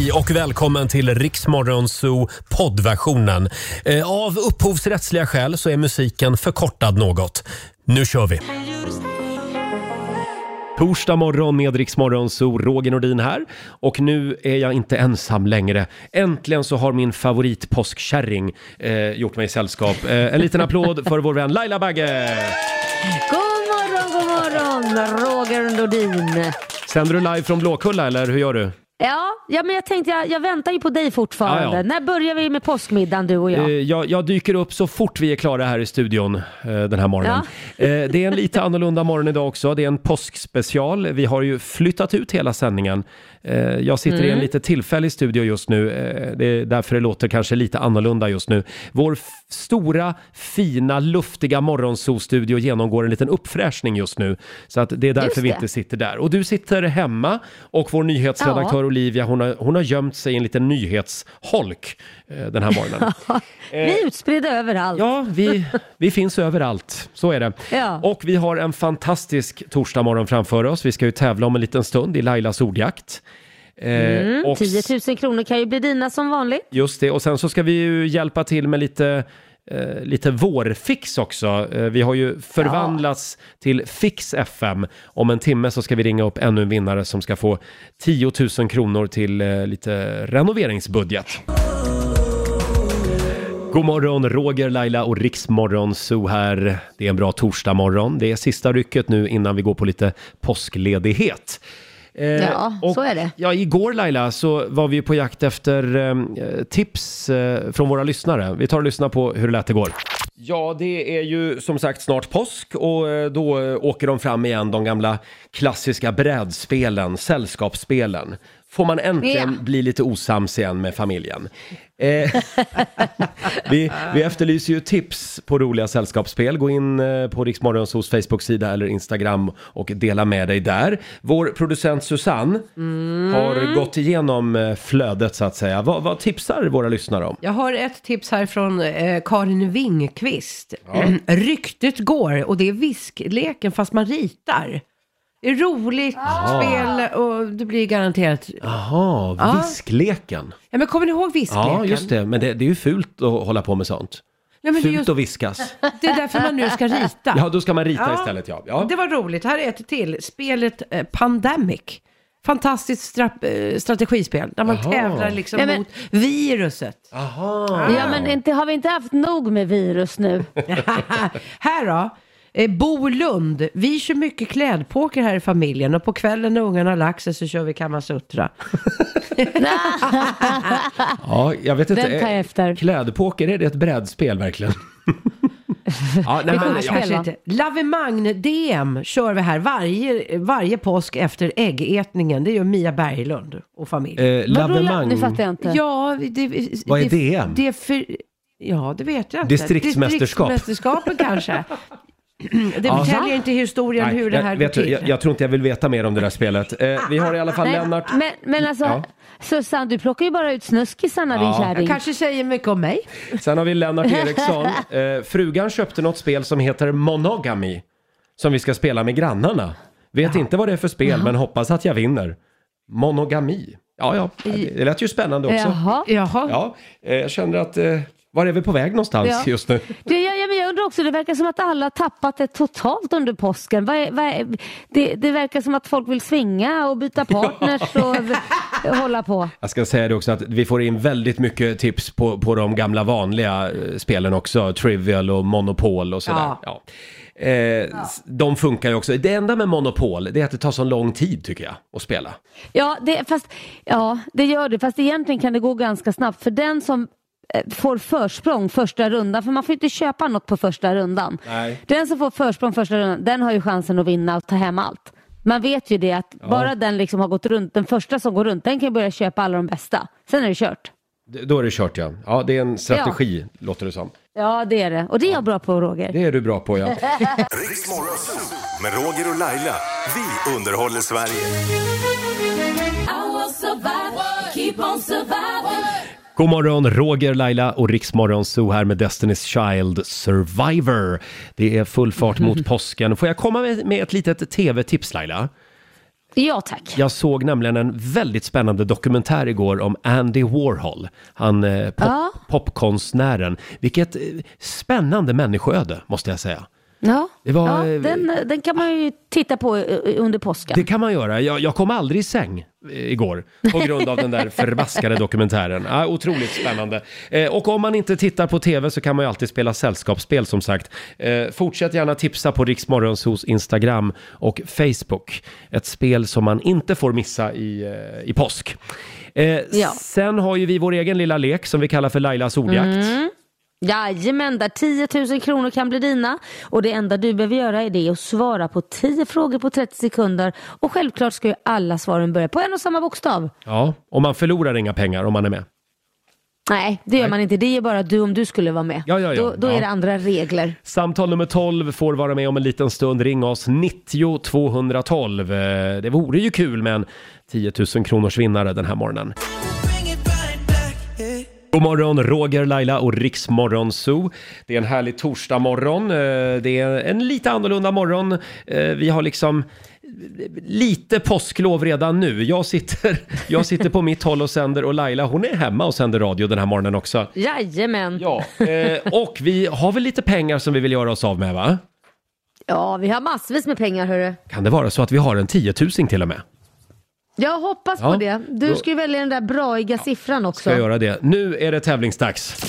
Hej och välkommen till Riksmorgonzoo poddversionen. Eh, Av upphovsrättsliga skäl så är musiken förkortad något. Nu kör vi! Torsdag morgon med Riksmorgonzoo, Roger Nordin här. Och nu är jag inte ensam längre. Äntligen så har min favoritpåskkärring eh, gjort mig sällskap. Eh, en liten applåd för vår vän Laila Bagge! God morgon, god morgon, Roger Nordin. Sänder du live från Blåkulla eller hur gör du? Ja, ja, men jag tänkte, jag, jag väntar ju på dig fortfarande. Ja, ja. När börjar vi med påskmiddagen du och jag? Eh, Jag, jag dyker upp så fort vi är klara här i studion eh, den här morgonen. Eh, Det är en lite annorlunda morgon idag också. Det är en påskspecial. Vi har ju flyttat ut hela sändningen. Eh, Jag sitter i en Mm. lite tillfällig studio just nu. Eh, Det är därför det låter kanske lite annorlunda just nu. Vår stora, fina, luftiga morgonsolstudio genomgår en liten uppfräschning just nu. Så att det är därför Just vi det. inte sitter där. Och du sitter hemma och vår nyhetsredaktör Ja. Olivia, hon har, hon har gömt sig i en liten nyhetsholk den här morgonen. vi är utspridda överallt. Ja, vi, vi finns överallt. Så är det. Ja. Och vi har en fantastisk torsdagmorgon framför oss. Vi ska ju tävla om en liten stund i Lailas ordjakt. Eh, Mm, och 10 000 kronor kan ju bli dina som vanligt. Just det, och sen så ska vi ju hjälpa till med lite eh, lite vårfix också. Eh, vi har ju förvandlats till Fix FM. Om en timme så ska vi ringa upp ännu en vinnare som ska få 10 000 kronor till eh, lite renoveringsbudget. God morgon, Roger, Laila och Riksmorgon Zoo här. Det är en bra torsdagmorgon. Det är sista rycket nu innan vi går på lite påskledighet. Eh, Ja, och, så är det. Ja, igår Laila så var vi på jakt efter eh, tips eh, från våra lyssnare. Vi tar och lyssnar på hur det lät igår. Ja, det är ju som sagt snart påsk och eh, då eh, åker de fram igen, de gamla klassiska brädspelen, sällskapsspelen. Får man äntligen Ja. bli lite osams igen med familjen. Eh, vi, vi efterlyser ju tips på roliga sällskapsspel. Gå in eh, på Riksmorgonsos Facebook-sida eller Instagram och dela med dig där. Vår producent Susanne har gått igenom eh, flödet så att säga. Vad, vad tipsar våra lyssnare om? Jag har ett tips här från eh, Karin Wingqvist. Ryktet går och det är viskleken fast man ritar. Det är roligt spel och det blir garanterat... Jaha, Ja. viskleken. Ja, men kommer ni ihåg viskleken? Ja, just det. Men det, det är ju fult att hålla på med sånt. Ja, men det, är Fult just, att viskas. det är därför man nu ska rita. Ja, då ska man rita Ja. istället ja. ja. Det var roligt. Här är ett till. Spelet eh, Pandemic. Fantastiskt stra- eh, strategispel där man Jaha. tävlar liksom Ja, men- mot viruset. Aha. Ja, men inte, har vi inte haft nog med virus nu? här då. Eh, Bo Lund. Vi kör mycket klädpoker här i familjen och på kvällen när ungarna har lagt sig så kör vi Kamasutra. Ja, jag vet inte. Den tar jag Eh, efter. Klädpoker, är det ett brädspel verkligen? ja, nej, men. Kanske inte. Lavemagn-DM kör vi här varje, varje påsk efter äggätningen. Det gör Mia Berglund och familj. Eh, lavemang. Nu fattar jag inte. Ja, det, Vad är det, DM? Det är för, ja, det vet jag inte. Distriktsmästerskap. Distriktsmästerskapen kanske. Det Ja. förtäljer inte historien Nej, hur det här jag, går vet, du, till. jag, jag tror inte jag vill veta mer om det där spelet. Eh, vi har i alla fall Nej, Lennart. men, men alltså, Ja. Susanne, du plockar ju bara ut snuskisarna din Ja. kärring. Kanske säger mycket om mig. Sen har vi Lennart Eriksson. Eh, frugan köpte något spel som heter Monogamy. Som vi ska spela med grannarna. Vet inte vad det är för spel, men hoppas att jag vinner. Monogami. Ja, ja, det det lät ju spännande också. Jaha. Jaha. Ja, eh, jag känner att... Eh, var är vi på väg någonstans Ja. just nu? Du, jag, jag, men jag undrar också, det verkar som att alla tappat det totalt under påsken. Vad är, vad är, det, det verkar som att folk vill svinga och byta partners och v- hålla på. Jag ska säga det också att vi får in väldigt mycket tips på, på de gamla vanliga eh, spelen också. Trivial och Monopol och sådär. Ja. Ja. Eh, s- De funkar ju också. Det enda med Monopol, det är att det tar så lång tid tycker jag att spela. Ja, det, fast, ja, det gör det. Fast egentligen kan det gå ganska snabbt. För den som får försprång första rundan, för man får inte köpa något på första rundan. Nej. Den som får försprång första rundan, den har ju chansen att vinna och ta hem allt. Man vet ju det att bara den liksom har gått runt, den första som går runt, den kan börja köpa alla de bästa. Sen är det kört. Då är det kört ja. Ja, det är en strategi låter det som. Ja, det är det. Och det är jag bra på, Roger. Det är du bra på ja. Riksmorgon Zoo med Roger och Laila. Vi underhåller Sverige. God morgon, Roger, Laila och Riksmorgon Zoo här med Destiny's Child Survivor. Det är full fart mot påsken. Får jag komma med, med ett litet tv-tips Laila? Ja tack. Jag såg nämligen en väldigt spännande dokumentär igår om Andy Warhol. Han eh, pop, popkonstnären. Vilket eh, spännande människoöde, måste jag säga. Ja, var, ja eh, den, den kan man ju titta på eh, under påsken. Det kan man göra. Jag, jag kom aldrig i säng eh, igår på grund av den där förbaskade dokumentären. Ja, otroligt spännande. Eh, och om man inte tittar på tv så kan man ju alltid spela sällskapsspel som sagt. Eh, fortsätt gärna tipsa på Riksmorgonsos Instagram och Facebook. Ett spel som man inte får missa i, eh, i påsk. Eh, Ja. Sen har ju vi vår egen lilla lek som vi kallar för Lailas ordjakt. Jajamän, där 10 000 kronor kan bli dina. Och det enda du behöver göra är det att svara på 10 frågor på 30 sekunder. Och självklart ska ju alla svaren börja på en och samma bokstav. Ja, och man förlorar inga pengar om man är med. Nej, det gör Nej. man inte. Det är bara du om du skulle vara med. Ja, ja, ja. Då, då är det andra regler. Samtal nummer 12 får vara med om en liten stund. Ring oss 90 212. Eh, Det vore ju kul med en 10 000 kronors vinnare den här morgonen. God morgon, Roger, Laila och Riksmorgon Zoo. Det är en härlig torsdagmorgon. Eh, Det är en lite annorlunda morgon. Eh, Vi har liksom lite påsklov redan nu. Jag sitter, jag sitter på mitt håll och sänder och Laila hon är hemma och sänder radio den här morgonen också. Jajamän. Ja, eh, och vi har väl lite pengar som vi vill göra oss av med va? Ja, vi har massvis med pengar hörru. Kan det vara så att vi har en 10 000 till och med? Jag hoppas Ja, på det. Du då- ska ju välja den där braiga siffran också. Ska jag göra det. Nu är det tävlingsdags.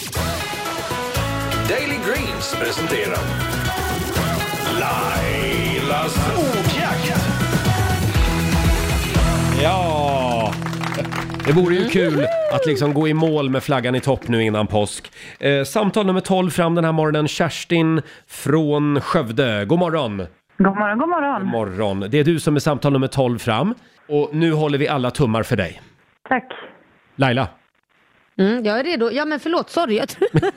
Daily Greens presenterar Lailas ordjakt. Ja! Det vore ju kul att liksom gå i mål med flaggan i topp nu innan påsk. Eh, samtal nummer 12 fram den här morgonen. Kerstin från Skövde. God morgon! God morgon, god morgon. God morgon. Det är du som är samtal nummer 12 fram. Och nu håller vi alla tummar för dig. Tack. Laila, Mm, jag är redo. Ja men förlåt, sorry. Jag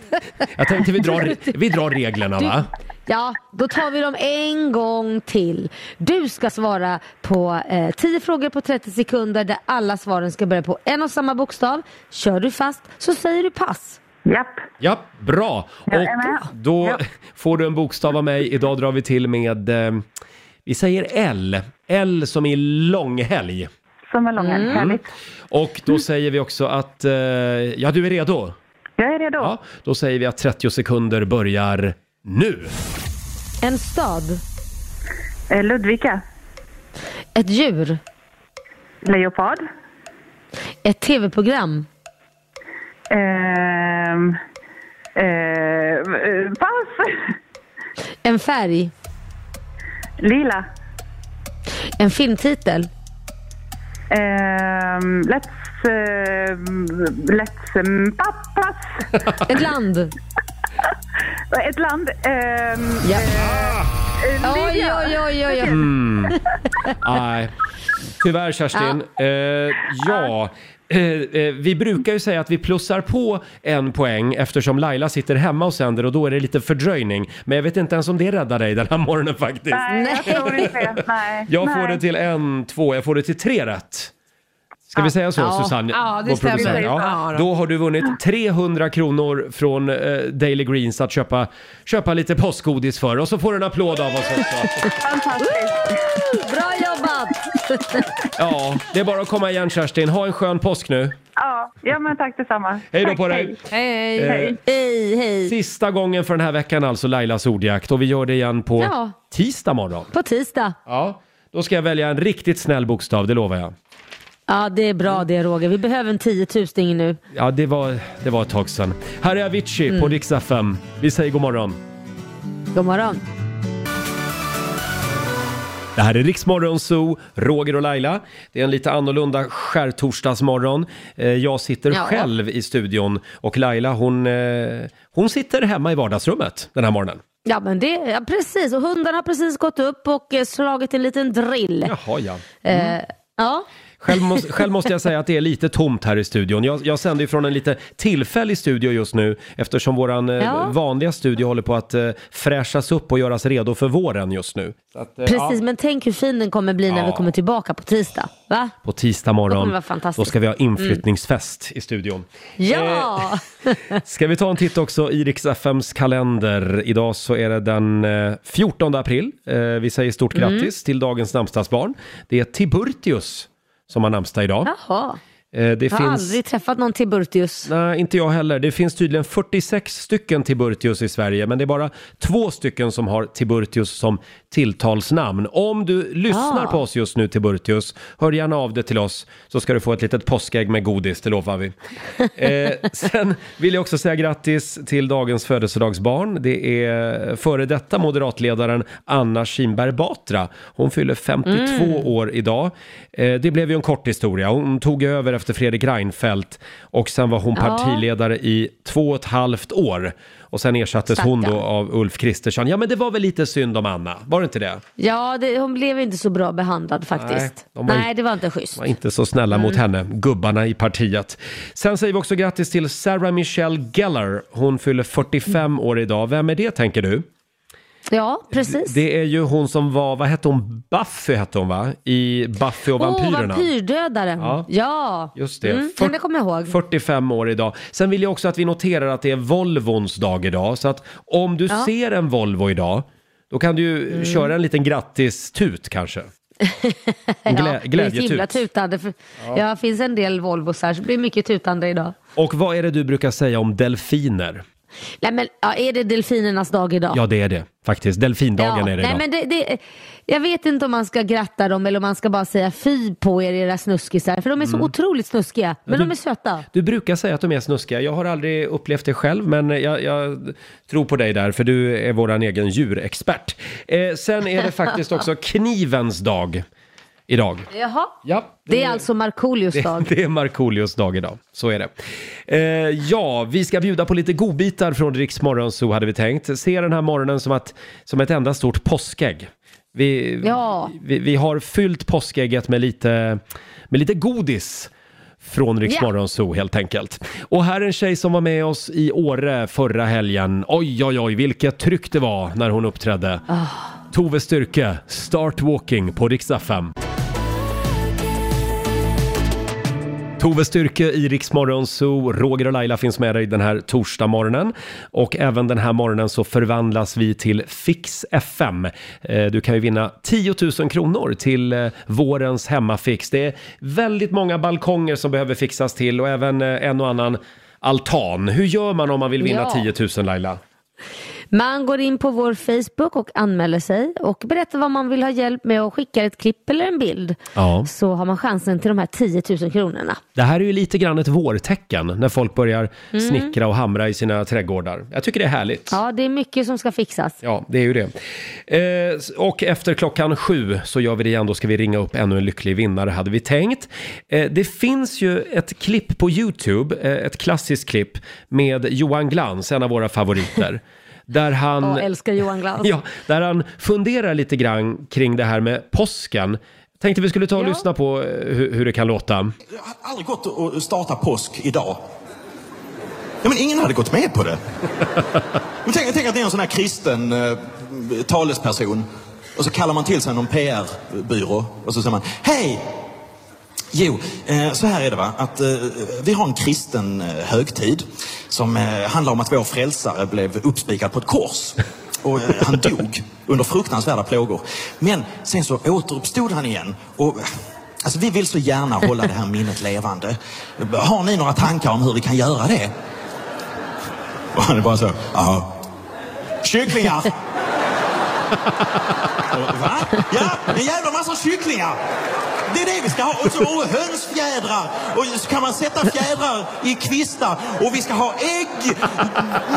jag tänkte vi drar, vi drar reglerna Du- va? Ja, då tar vi dem en gång till. Du ska svara på eh, 10 frågor på 30 sekunder där alla svaren ska börja på en och samma bokstav. Kör du fast så säger du pass. Japp. Ja, bra. Och då Ja. får du en bokstav av mig. Idag drar vi till med, eh, vi säger L. L som i långhelg. Som är långhelg. Härligt. Och då säger vi också att, eh, ja du är redo? Jag är redo. Ja, då säger vi att 30 sekunder börjar nu. En stad. Eh, Ludvika. Ett djur. Leopard. Ett tv-program. Ehm, eh, eh, pass. En färg. Lila. En filmtitel. Ehm, let's... Uh, let's... Um, pa- pass. Ett land. Ett land. Ehm, Ja. eh, Oj, Libya. oj, oj, oj. oj. Mm. Nej, tyvärr Kerstin. Eh, ja. Eh, eh, vi brukar ju säga att vi plussar på en poäng eftersom Laila sitter hemma och sänder och då är det lite fördröjning. Men jag vet inte ens om det räddar dig den här morgonen faktiskt. Nej, jag tror inte det. Nej. Jag får Nej. det till en, två, jag får det till tre rätt. Ska vi säga så Ja. Susanne? Ja, det stämmer. Ja, då. Då har du vunnit 300 kronor från eh, Daily Greens att köpa, köpa lite påskgodis för. Och så får du en applåd av oss också. Fantastiskt. Bra jobbat! Ja, det är bara att komma igen Kerstin. Ha en skön påsk nu. Ja, ja, men tack detsamma. Hej då Tack, på dig. Hej, hej. Eh, Hej. Hej. Sista gången för den här veckan alltså Lailas ordjakt och vi gör det igen på Ja. tisdag morgon. På tisdag. Ja, då ska jag välja en riktigt snäll bokstav, det lovar jag. Ja, det är bra det Roger. Vi behöver en 10 000 nu. Ja, det var, det var ett tag sedan. Här är Avicii Mm. på Rix FM. Vi säger god morgon. God morgon. Det här är Riksmorgon Zoo, Roger och Laila. Det är en lite annorlunda skärtorsdagsmorgon. Eh, Jag sitter Ja. själv i studion och Laila hon, eh, hon sitter hemma i vardagsrummet den här morgonen. Ja, men det, ja, precis. Och hundarna har precis gått upp och eh, slagit en liten drill. Jaha, ja. Eh, ja. Själv, måste, själv måste jag säga att det är lite tomt här i studion. Jag, jag sänder ju från en lite tillfällig studio just nu eftersom våran eh, Ja. vanliga studio håller på att eh, fräschas upp och göras redo för våren just nu. Så att, eh, Precis, men tänk hur fin den kommer bli när vi kommer tillbaka på tisdag. Va? På tisdag Det kommer morgon, vara fantastiskt. då ska vi ha inflyttningsfest i studion. Ja! Ska vi ta en titt också i Rix FMs kalender. Idag så är det den eh, 14 april. Eh, vi säger stort Mm. grattis till dagens namnsdagsbarn. Det är Tiburtius som har namnsdag idag. Jaha. Eh, det Jag har finns... aldrig träffat någon Tiburtius. Nej, inte jag heller. Det finns tydligen 46 stycken Tiburtius i Sverige, men det är bara två stycken som har Tiburtius som tilltalsnamn. Om du lyssnar Ah. på oss just nu, Tiburtius, hör gärna av dig till oss så ska du få ett litet påskägg med godis, det lovar vi. eh, sen vill jag också säga grattis till dagens födelsedagsbarn. Det är före detta moderatledaren Anna Kinberg Batra. Hon fyller 52 år idag. Eh, det blev ju en kort historia. Hon tog över efter Fredrik Reinfeldt och sen var hon Ja. partiledare i två och ett halvt år. Och sen ersattes hon då Stackarn. av Ulf Kristersson. Ja, men det var väl lite synd om Anna, var det inte det? Ja, det, hon blev inte så bra behandlad Nej, faktiskt. Nej, var inte- det var inte schysst. var inte så snälla mot Mm. henne, gubbarna i partiet. Sen säger vi också grattis till Sarah Michelle Gellar. Hon fyller 45 år idag. Vem är det tänker du? Ja, precis. Det är ju hon som var, vad hette hon? Buffy hette hon va? I Buffy och Åh, vampyrerna. vampyrdödaren. Ja. Ja. Just det. Mm, Fyrt- kommer jag ihåg. 45 år idag. Sen vill jag också att vi noterar att det är Volvons dag idag. Så att om du Ja. ser en Volvo idag, då kan du ju Mm. köra en liten grattis-tut kanske. Glä- ja, glädjetut. tutande. För, ja. det finns en del Volvos här så det blir mycket tutande idag. Och vad är det du brukar säga om delfiner? Nej, men, ja, är det delfinernas dag idag? Ja, det är det faktiskt. Delfindagen är det nej, idag. men det, det, jag vet inte om man ska gratta dem eller om man ska bara säga fy på er era snuskisar. För de är så otroligt snuskiga. Men Mm. du- de är söta. Du brukar säga att de är snuskiga. Jag har aldrig upplevt det själv, men jag, jag tror på dig där, för du är våran egen djurexpert. Eh, sen är det faktiskt också knivens dag idag. Jaha. Ja, Det är alltså Markoolios dag. Det, det är Markoolios dag idag, så är det. Eh, ja, vi ska bjuda på lite godbitar från Riks Morgonzoo hade vi tänkt. Se den här morgonen som, att, som ett enda stort påskägg. Vi, Ja. vi, vi har fyllt påskägget med lite, med lite godis från Riks Ja. Morgonzoo helt enkelt. Och här är en tjej som var med oss i Åre förra helgen. Oj, oj, oj, vilket tryck det var när hon uppträdde. Ah. Tove Styrke, Start Walking på Rix FM. Tove Styrke i Rix Zoo. Roger och Laila finns med dig den här torsdag morgonen. Och även den här morgonen så förvandlas vi till Fix FM. Eh, Du kan ju vinna 10 000 kronor till eh, vårens hemmafix. Det är väldigt många balkonger som behöver fixas till och även eh, en och annan altan. Hur gör man om man vill vinna Ja. 10 000 Laila? Man går in på vår Facebook och anmäler sig och berättar vad man vill ha hjälp med och skickar ett klipp eller en bild. Ja. Så har man chansen till de här 10 000 kronorna. Det här är ju lite grann ett vårtecken när folk börjar Mm. snickra och hamra i sina trädgårdar. Jag tycker det är härligt. Ja, det är mycket som ska fixas. Ja, det är ju det. Eh, och efter klockan sju så gör vi det igen. Då ska vi ringa upp ännu en lycklig vinnare hade vi tänkt. Eh, det finns ju ett klipp på YouTube, eh, ett klassiskt klipp med Johan Glans, en av våra favoriter. Där han, Och älskar Johan Glans. ja, där han funderar lite grann kring det här med påsken. Tänkte vi skulle ta och Ja. lyssna på eh, hur, hur det kan låta. Jag har aldrig gått att starta påsk idag. Ja, men ingen hade gått med på det. Men tänk, tänk att det är en sån här kristen eh, talesperson. Och så kallar man till sig någon PR-byrå. Och så säger man, hej! Jo, eh, så här är det va, att eh, vi har en kristen eh, högtid som handlar om att vår frälsare blev uppspikad på ett kors. Och han dog under fruktansvärda plågor. Men sen så återuppstod han igen. Och, alltså, vi vill så gärna hålla det här minnet levande. Har ni några tankar om hur vi kan göra det? Och han är bara så, ja. Kycklingar! Va? Ja, en jävla massa kycklingar! Det är det vi ska ha. Och, så, och hönsfjädrar. Och så kan man sätta fjädrar i kvistar. Och vi ska ha ägg.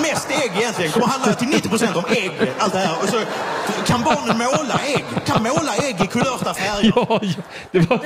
Mest ägg egentligen. kommer handla till 90 procent om ägg. Allt det här. Och så kan barnen måla ägg. Kan måla ägg i kulörta färger. Ja, ja, det var...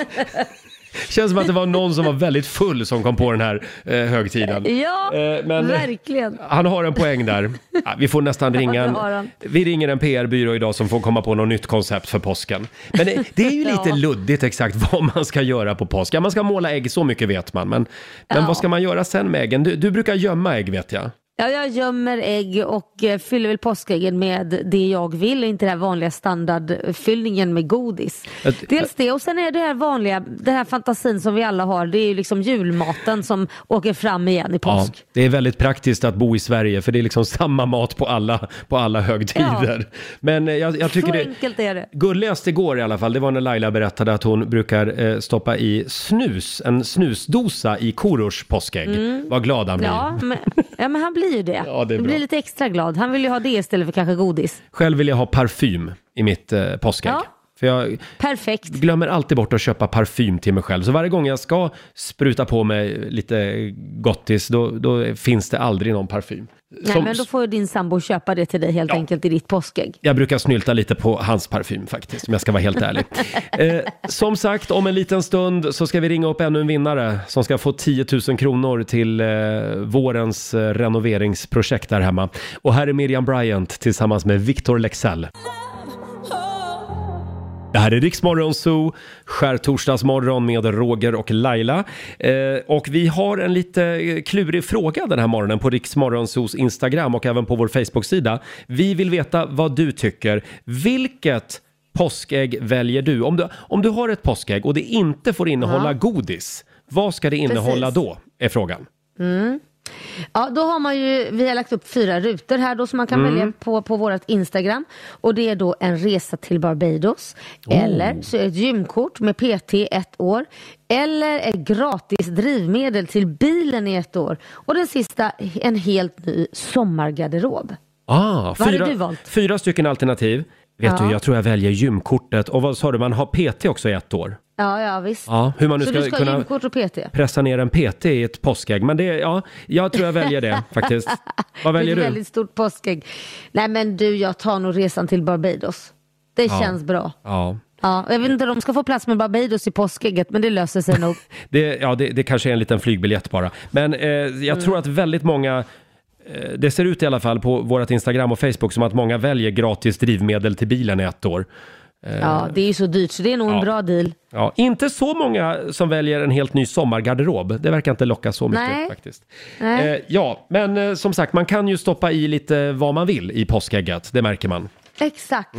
Känns som att det var någon som var väldigt full som kom på den här eh, högtiden. Ja, Eh, men- verkligen. Han har en poäng där. Ja, vi får nästan ringa en. Vi ringer en PR-byrå idag som får komma på något nytt koncept för påsken. Men det, det är ju lite Ja. luddigt exakt vad man ska göra på påsk. Ja, man ska måla ägg, så mycket vet man. Men, men vad ska man göra sen med äggen? Du, du brukar gömma ägg vet jag. Ja, jag gömmer ägg och eh, fyller väl påskäggen med det jag vill, inte den här vanliga standardfyllningen med godis. Ett- Dels det och sen är det här vanliga, den här fantasin som vi alla har, det är ju liksom julmaten som åker fram igen i Ja, påsk. det är väldigt praktiskt att bo i Sverige för det är liksom samma mat på alla, på alla högtider. Men eh, jag, jag tycker Så det... enkelt är det. Gulligast igår i alla fall, det var när Laila berättade att hon brukar eh, stoppa i snus, en snusdosa i Korosh påskägg. Vad glad han blir. Mm. Ja men, ja, men han blir ju det. Ja, det är bra. blir lite extra glad. Han vill ju ha det istället för kanske godis. Själv vill jag ha parfym i mitt eh, påskägg. Ja. För jag Perfekt. glömmer alltid bort att köpa parfym till mig själv. Så varje gång jag ska spruta på mig lite gottis, då, då finns det aldrig någon parfym. Nej, Som- men då får din sambo köpa det till dig helt Ja. enkelt i ditt påskägg. Jag brukar snylta lite på hans parfym faktiskt, om jag ska vara helt ärlig. Eh, som sagt, om en liten stund så ska vi ringa upp ännu en vinnare som ska få 10 000 kronor till eh, vårens eh, renoveringsprojekt där hemma. Och här är Miriam Bryant tillsammans med Victor Lexell. Det här är Riksmorgon Zoo, skärtorsdagsmorgon med Roger och Laila. Eh, och vi har en lite eh, klurig fråga den här morgonen på Riksmorgon Zoos Instagram och även på vår Facebook-sida. Vi vill veta vad du tycker. Vilket påskägg väljer du? Om du, om du har ett påskägg och det inte får innehålla Ja. godis, vad ska det innehålla Precis. då? Är frågan. Ja, då har man ju, vi har lagt upp fyra rutor här då som man kan Mm. välja på, på vårt Instagram. Och det är då en resa till Barbados. Oh. Eller så är det ett gymkort med PT ett år. Eller ett gratis drivmedel till bilen i ett år. Och den sista, en helt ny sommargarderob. Ah, Vad hade fyra, du valt? fyra stycken alternativ. Vet Ja. du, jag tror jag väljer gymkortet. Och vad sa du, man har PT också i ett år? Ja, ja visst. Ja, hur man nu så ska, du ska kunna och PT? pressa ner en PT i ett påskägg. Men det, ja, jag tror jag väljer det faktiskt. Vad väljer är ett du? väldigt stort påskägg. Nej men du, jag tar nog resan till Barbados. Det Ja. känns bra. Ja, Ja, jag vet inte om de ska få plats med Barbados i påskägget, men det löser sig nog. det, ja det, det kanske är en liten flygbiljett bara. Men eh, jag Mm. tror att väldigt många eh, det ser ut i alla fall på vårt Instagram och Facebook som att många väljer gratis drivmedel till bilen i ett år. Ja, det är ju så dyrt så det är nog Ja. en bra deal. Ja, inte så många som väljer en helt ny sommargarderob. Det verkar inte locka så mycket Nej. faktiskt. Nej. Eh, ja, men eh, som sagt, man kan ju stoppa i lite vad man vill i påskägget. Det märker man. Exakt.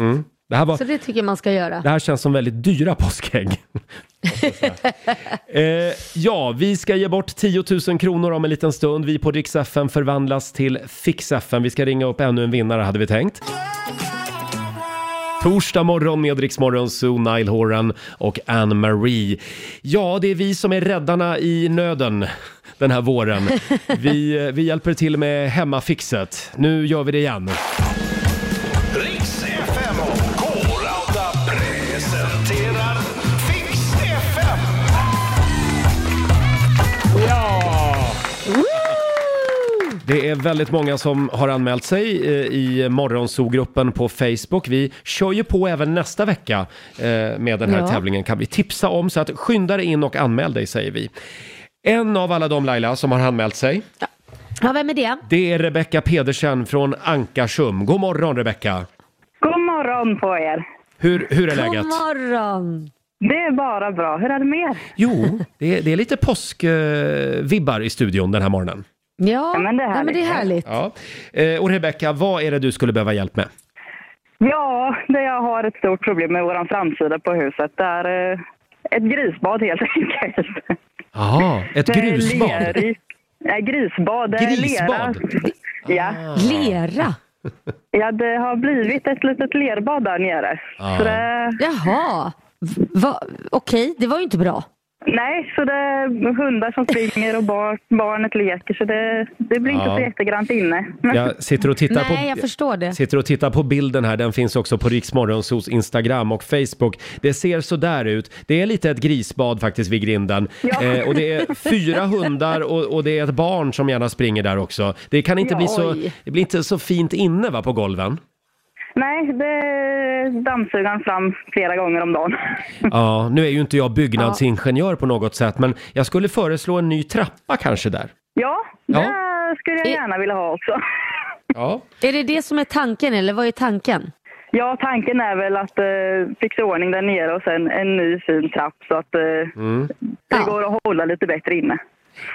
Det här, var, Så det tycker jag man ska göra. det här känns som väldigt dyra påskägg. eh, ja, vi ska ge bort 10 000 kronor om en liten stund. Vi på Rix förvandlas till Fix FM. Vi ska ringa upp ännu en vinnare hade vi tänkt. Torsdag morgon med Rix Zoo, Nile Horan och Anne-Marie. Ja, det är vi som är räddarna i nöden den här våren. Vi, eh, vi hjälper till med hemmafixet. Nu gör vi det igen. Det är väldigt många som har anmält sig eh, i Morgonzoo-gruppen på Facebook. Vi kör ju på även nästa vecka eh, med den här Ja. tävlingen kan vi tipsa om. Så att skynda dig in och anmäl dig säger vi. En av alla de Laila som har anmält sig, Ja, vem är det? det är Rebecka Pedersen från Ankarsum. God morgon Rebecka! God morgon på er. Hur, hur är God läget? morgon! Det är bara bra. Hur är det med er? Jo, det är, det är lite påskvibbar i studion den här morgonen. Ja, Ja, men det är Nej, men det är härligt. härligt. Ja. Eh, och Rebecka, vad är det du skulle behöva hjälp med? Ja, det jag har ett stort problem med vår framsida på huset. Det är eh, ett grisbad helt enkelt. Jaha, ett Det är grusbad? lerigt. Nej, grisbad. Det är Grisbad? Lera. Ja. Lera? ja, det har blivit ett litet lerbad där nere. Ah. Så det, Jaha. Va? Okej, det var ju inte bra. Nej, så det är hundar som springer och bar, barnet leker. Så det, det blir inte Ja. så jättegrant inne. Jag sitter och tittar Nej, på... jag förstår det. Sitter och tittar på bilden här, den finns också på Riksmorgonsos Instagram och Facebook. Det ser så där ut. Det är lite ett grisbad faktiskt vid grinden. Ja. Eh, och det är fyra hundar och, och det är ett barn som gärna springer där också. Det kan inte Ja, bli så, oj. det blir inte så fint inne va, på golven? Nej, det dammsugaren fram flera gånger om dagen. Ja, nu är ju inte jag byggnadsingenjör på något sätt, men jag skulle föreslå en ny trappa kanske där. Ja, Ja. det skulle jag gärna vilja ha också. Ja. Är det det som är tanken eller vad är tanken? Ja, tanken är väl att eh, fixa ordning där nere och sen en ny fin trapp så att eh, Mm. det Ja. går att hålla lite bättre inne.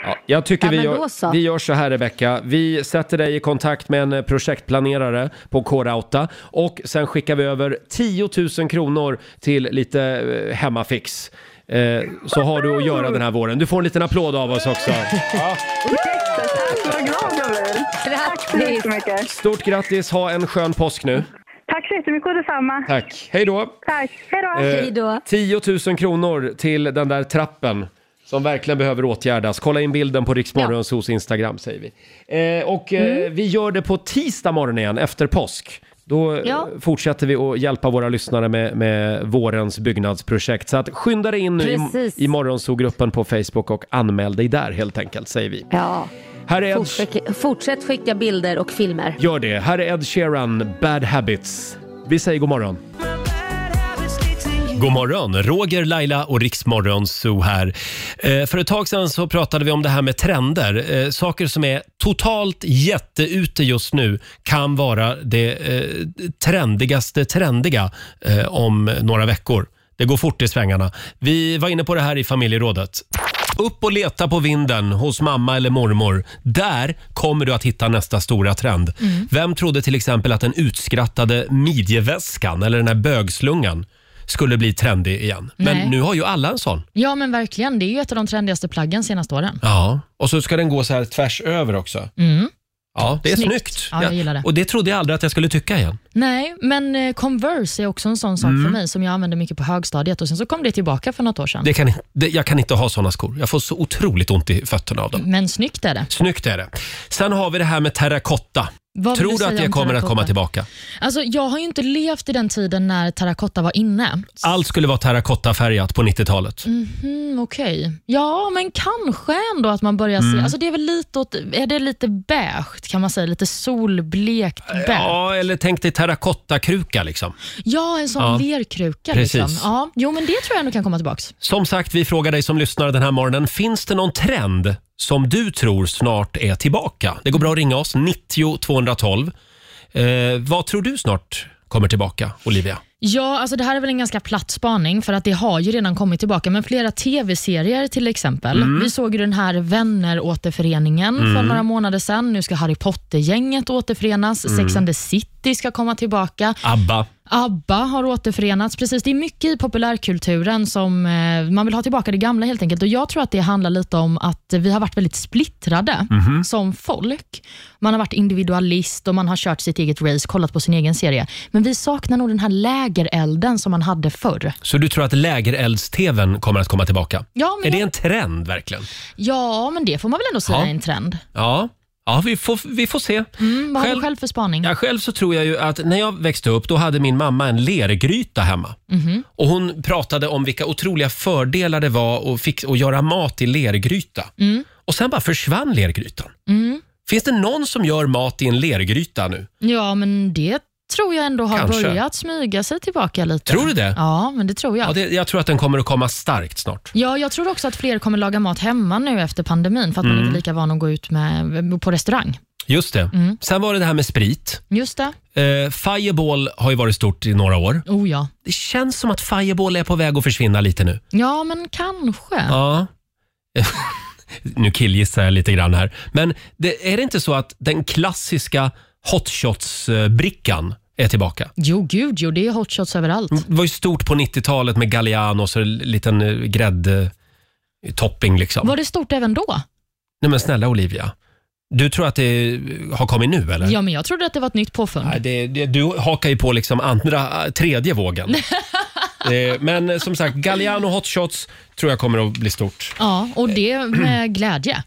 Ja, jag tycker Ja, vi, gör, vi gör så här Rebecka. Vi sätter dig i kontakt med en eh, projektplanerare på K-Rauta och sen skickar vi över 10 000 kronor till lite eh, hemmafix. Eh, så har du att göra den här våren. Du får en liten applåd av oss också. Blir. Tack så. Stort grattis, ha en skön påsk nu. Tack så jättemycket och detsamma. Tack, hej då! Tack. Hej då. Eh, Hej då. 10 000 kronor till den där trappen som verkligen behöver åtgärdas. Kolla in bilden på Riksmorgonsos Instagram säger vi. Eh, och eh, Mm. vi gör det på tisdag morgon igen efter påsk. Då eh, Ja. fortsätter vi att hjälpa våra lyssnare med, med vårens byggnadsprojekt. Så att skynda dig in nu i, Precis. i Morgonzoo-gruppen på Facebook och anmäl dig där helt enkelt säger vi. Ja. Här är Ed, Fortsätt, fortsätt skicka bilder och filmer. gör det. Här är Ed Sheeran, Bad Habits. Vi säger god morgon. God morgon, Roger, Laila och Riksmorgon Zoo här. Eh, för ett tag sedan så pratade vi om det här med trender. Eh, saker som är totalt jätteute just nu kan vara det eh, trendigaste trendiga eh, om några veckor. Det går fort i svängarna. Vi var inne på det här i familjerådet. Upp och leta på vinden hos mamma eller mormor. Där kommer du att hitta nästa stora trend. Vem trodde till exempel att den utskrattade midjeväskan eller den här bögslungan skulle bli trendig igen? Men Nej. nu har ju alla en sån. Ja, men verkligen. Det är ju ett av de trendigaste plaggen senaste åren. Ja, och så ska den gå så här tvärs över också. Mm. Ja, det är snyggt. Snyggt. Ja, jag gillar det. Och det trodde jag aldrig att jag skulle tycka igen. Nej, men eh, Converse är också en sån sak Mm. för mig som jag använde mycket på högstadiet och sen så kom det tillbaka för något år sedan. Det kan, det, jag kan inte ha såna skor. Jag får så otroligt ont i fötterna av dem. Men snyggt är det. Snyggt är det. Sen har vi det här med terrakotta. Vad vill Tror du du att säga det om kommer att terrakotta? komma tillbaka? Alltså, jag har ju inte levt i den tiden när terrakotta var inne. Allt skulle vara terrakottafärgat på 90-talet. Mm, Okej. Ja, men kanske ändå att man börjar Mm. se... Alltså det är väl lite åt, Är det lite beige kan man säga? Lite solblekt beige? Ja, eller tänk dig terrakottakruka liksom. Ja, en sån Ja. lerkruka. Precis. Liksom. Ja, jo, men det tror jag ändå kan komma tillbaka. Som sagt, vi frågar dig som lyssnar den här morgonen. Finns det någon trend som du tror snart är tillbaka? Det går bra att ringa oss, 90 212. Eh, vad tror du snart kommer tillbaka, Olivia? Ja, alltså det här är väl en ganska platt spaning för att det har ju redan kommit tillbaka. Men flera tv-serier till exempel. Mm. Vi såg ju den här Vänner-återföreningen för några månader sedan. Nu ska Harry Potter-gänget återförenas. Mm. Sex and the City ska komma tillbaka. ABBA. ABBA har återförenats. Precis, det är mycket i populärkulturen som eh, man vill ha tillbaka det gamla helt enkelt. Och Jag tror att det handlar lite om att vi har varit väldigt splittrade Mhm. som folk. Man har varit individualist och man har kört sitt eget race, kollat på sin egen serie. Men vi saknar nog den här lägerelden som man hade förr. Så du tror att lägerelds-tvn kommer att komma tillbaka? Ja, men Är det jag- en trend verkligen? Ja, men det får man väl ändå säga Ja. är en trend. Ja, ja vi, får, vi får se. Mm, vad har Själv- du själv för spaning? Ja, själv så tror jag ju att när jag växte upp då hade min mamma en lergryta hemma. Mhm. Och Hon pratade om vilka otroliga fördelar det var att, fix, att göra mat i lergryta. Mm. Och sen bara försvann lergrytan. Finns det någon som gör mat i en lergryta nu? Ja, men det tror jag ändå har Kanske. börjat smyga sig tillbaka lite. Tror du det? Ja, men det tror jag. Ja, det, jag tror att den kommer att komma starkt snart. Ja, jag tror också att fler kommer laga mat hemma nu efter pandemin för att Mm. man inte är lika van att gå ut med, på restaurang. Just det. Mm. Sen var det det här med sprit. Just det. Eh, Fireball har ju varit stort i några år. Oh ja. Det känns som att Fireball är på väg att försvinna lite nu. Ja, men kanske. Ja. nu killgissar jag lite grann här. Men det, är det inte så att den klassiska hot shots-brickan är tillbaka? Jo, gud, jo, det är hot shots överallt. Det var ju stort på 90-talet med Gallianos och en liten eh, gräddtopping liksom. Var det stort även då? Nej men snälla Olivia. Du tror att det har kommit nu eller? Ja, men jag trodde att det var ett nytt påfund. Nej, det, det, du hakar ju på liksom andra, eh, tredje vågen. Eh, Men eh, som sagt, Galliano Hot Shots tror jag kommer att bli stort. Ja, och det med glädje.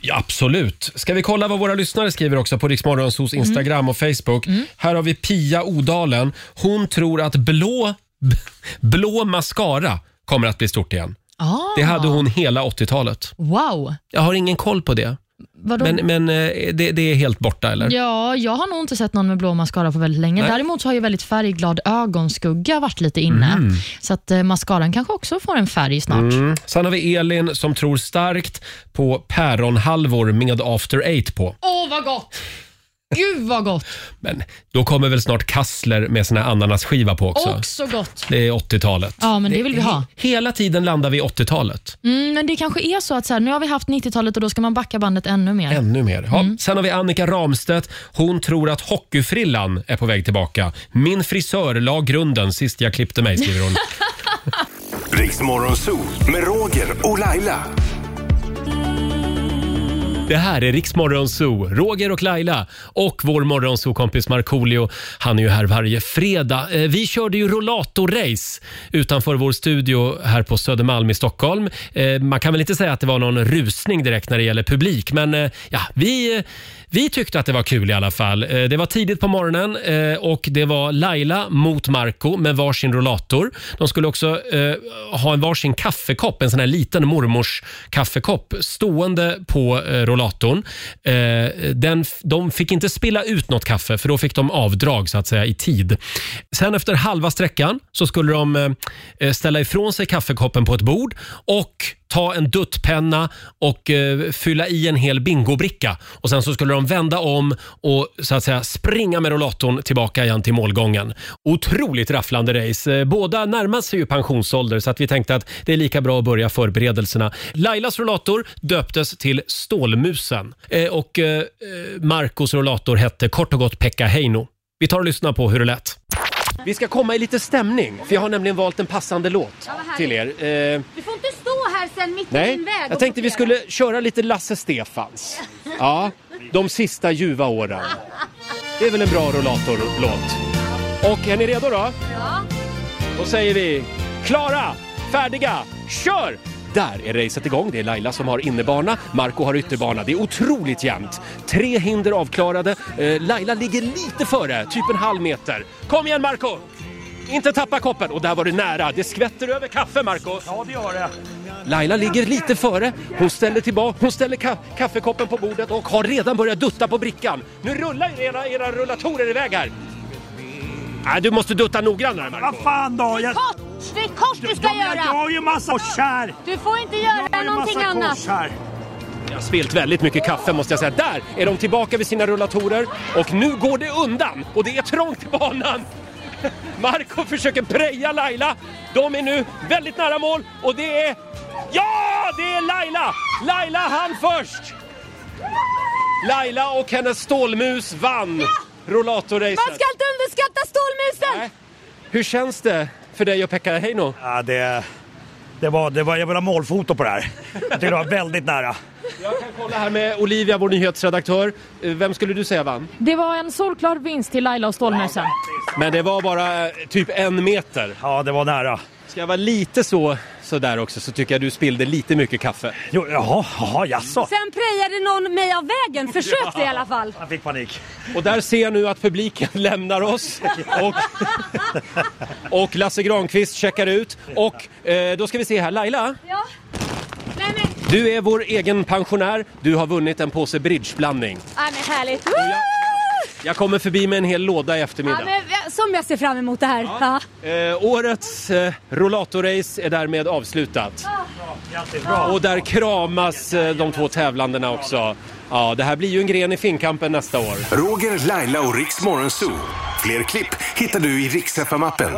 Ja, absolut. Ska vi kolla vad våra lyssnare skriver också på Riksmorgonsos Instagram och Facebook. Här har vi Pia Odalen. Hon tror att blå, b- blå mascara kommer att bli stort igen. Ah, Det hade hon hela 80-talet. Wow. Jag har ingen koll på det. Vadå? Men, men eh, det, det är helt borta eller? Ja, jag har nog inte sett någon med blå mascara på väldigt länge. Nej. Däremot så har ju väldigt färgglad ögonskugga varit lite inne. Så att eh, mascaran kanske också får en färg snart. Mm. Sen har vi Elin som tror starkt på päronhalvor med after eight på. Åh, vad gott! Gud vad gott! Men då kommer väl snart kassler med sån här ananasskiva på också. Också gott. Det är 80-talet. Ja, men det vill vi ha. Hela tiden landar vi i 80-talet. Mm, men det kanske är så att så här, nu har vi haft 90-talet och då ska man backa bandet ännu mer. Ännu mer. Ja. Mm. Sen har vi Annika Ramstedt. Hon tror att hockeyfrillan är på väg tillbaka. Min frisör la grunden sist jag klippte mig, skriver hon. Riksmorgon Zoo med Roger och Laila. Det här är Riksmorgon Zoo. Roger och Laila och vår morgonzoo-kompis Markoolio. Han är ju här varje fredag. Eh, Vi körde ju rollatorrace utanför vår studio här på Södermalm i Stockholm. Eh, Man kan väl inte säga att det var någon rusning direkt när det gäller publik, men eh, ja, vi, eh, vi tyckte att det var kul i alla fall. Eh, Det var tidigt på morgonen eh, och det var Laila mot Marco med varsin rollator. De skulle också eh, ha en varsin kaffekopp, en sån här liten mormors kaffekopp stående på eh, rollatorn. Eh, den, f- de fick inte spilla ut något kaffe för då fick de avdrag så att säga i tid. Sen efter halva sträckan så skulle de eh, eh ställa ifrån sig kaffekoppen på ett bord och ta en duttpenna och eh, fylla i en hel bingobricka. Och Sen så skulle de vända om och så att säga springa med rollatorn tillbaka igen till målgången. Otroligt rafflande race. Eh, Båda närmar sig ju pensionsålder så att vi tänkte att det är lika bra att börja förberedelserna. Lailas rollator döptes till Stålmusen eh, och eh, eh, Marcos rollator hette kort och gott Pekka Heino. Vi tar och lyssnar på hur det lät. Vi ska komma i lite stämning, för jag har nämligen valt en passande låt till er. Eh, Du får inte stå här sen mitt i Nej, din väg jag tänkte vi skulle köra lite Lasse Stefans. Ja, de sista ljuva åren. Det är väl en bra rollatorlåt. Och är ni redo då? Ja. Då säger vi klara, färdiga, kör! Där är racet igång. Det är Laila som har innebana, Marco har ytterbana. Det är otroligt jämnt. Tre hinder avklarade. Eh, Laila ligger lite före, typ en halv meter. Kom igen Marco! Inte tappa koppen. Och där var det nära. Det skvätter över kaffe Marco. Ja, det gör det. Laila ligger lite före. Hon ställer tillbaka, hon ställer ka- kaffekoppen på bordet och har redan börjat dutta på brickan. Nu rullar era, era rullatorer iväg här. Nej, du måste dutta noggrannare Marco. Vad fan då? Jag, Kort! Det är kort du ska jag, jag göra! har ju massa kors här! Du får inte Jag göra har ju någonting massa annat. kors här. Jag har spilt väldigt mycket kaffe måste jag säga. Där är de tillbaka vid sina rullatorer och nu går det undan och det är trångt i banan. Marco försöker preja Laila. De är nu väldigt nära mål och det är... Ja, det är Laila! Laila hann först! Laila och hennes stålmus vann rollatorracet. Man ska inte underskatta stålmusen! Nej. Hur känns det för dig och Pekka Heino? Ja, det, det var, det var, jag vill ha målfoto på det här. Jag tycker det var väldigt nära. Jag kan kolla här med Olivia, vår nyhetsredaktör. Eh, Vem skulle du säga vann? Det var en solklar vinst till Laila och Stålmusen. Men det var bara eh, typ en meter. Ja, det var nära. Ska jag vara lite så, så där också så tycker jag du spillde lite mycket kaffe. Jo, jaha, jaha, jaså? Sen prejade någon mig av vägen. Försökte i alla fall. Jag fick panik. Och där ser jag nu att publiken lämnar oss och, och Lasse Granqvist checkar ut. Och eh, då ska vi se här, Laila, Ja. Nej men, du är vår egen pensionär. Du har vunnit en påse bridgeblandning. nej, men härligt. Woo! Jag kommer förbi med en hel låda i Ja, eftermiddag. men, ja, som jag ser fram emot det här. Ja. Eh, årets eh, rollatorrace är därmed avslutat. Bra. Och där kramas eh, de två tävlandena också. Ja, det här blir ju en gren i finkampen nästa år. Roger, Laila och Riks Morgonzoo. Fler klipp hittar du i Riks FM-appen.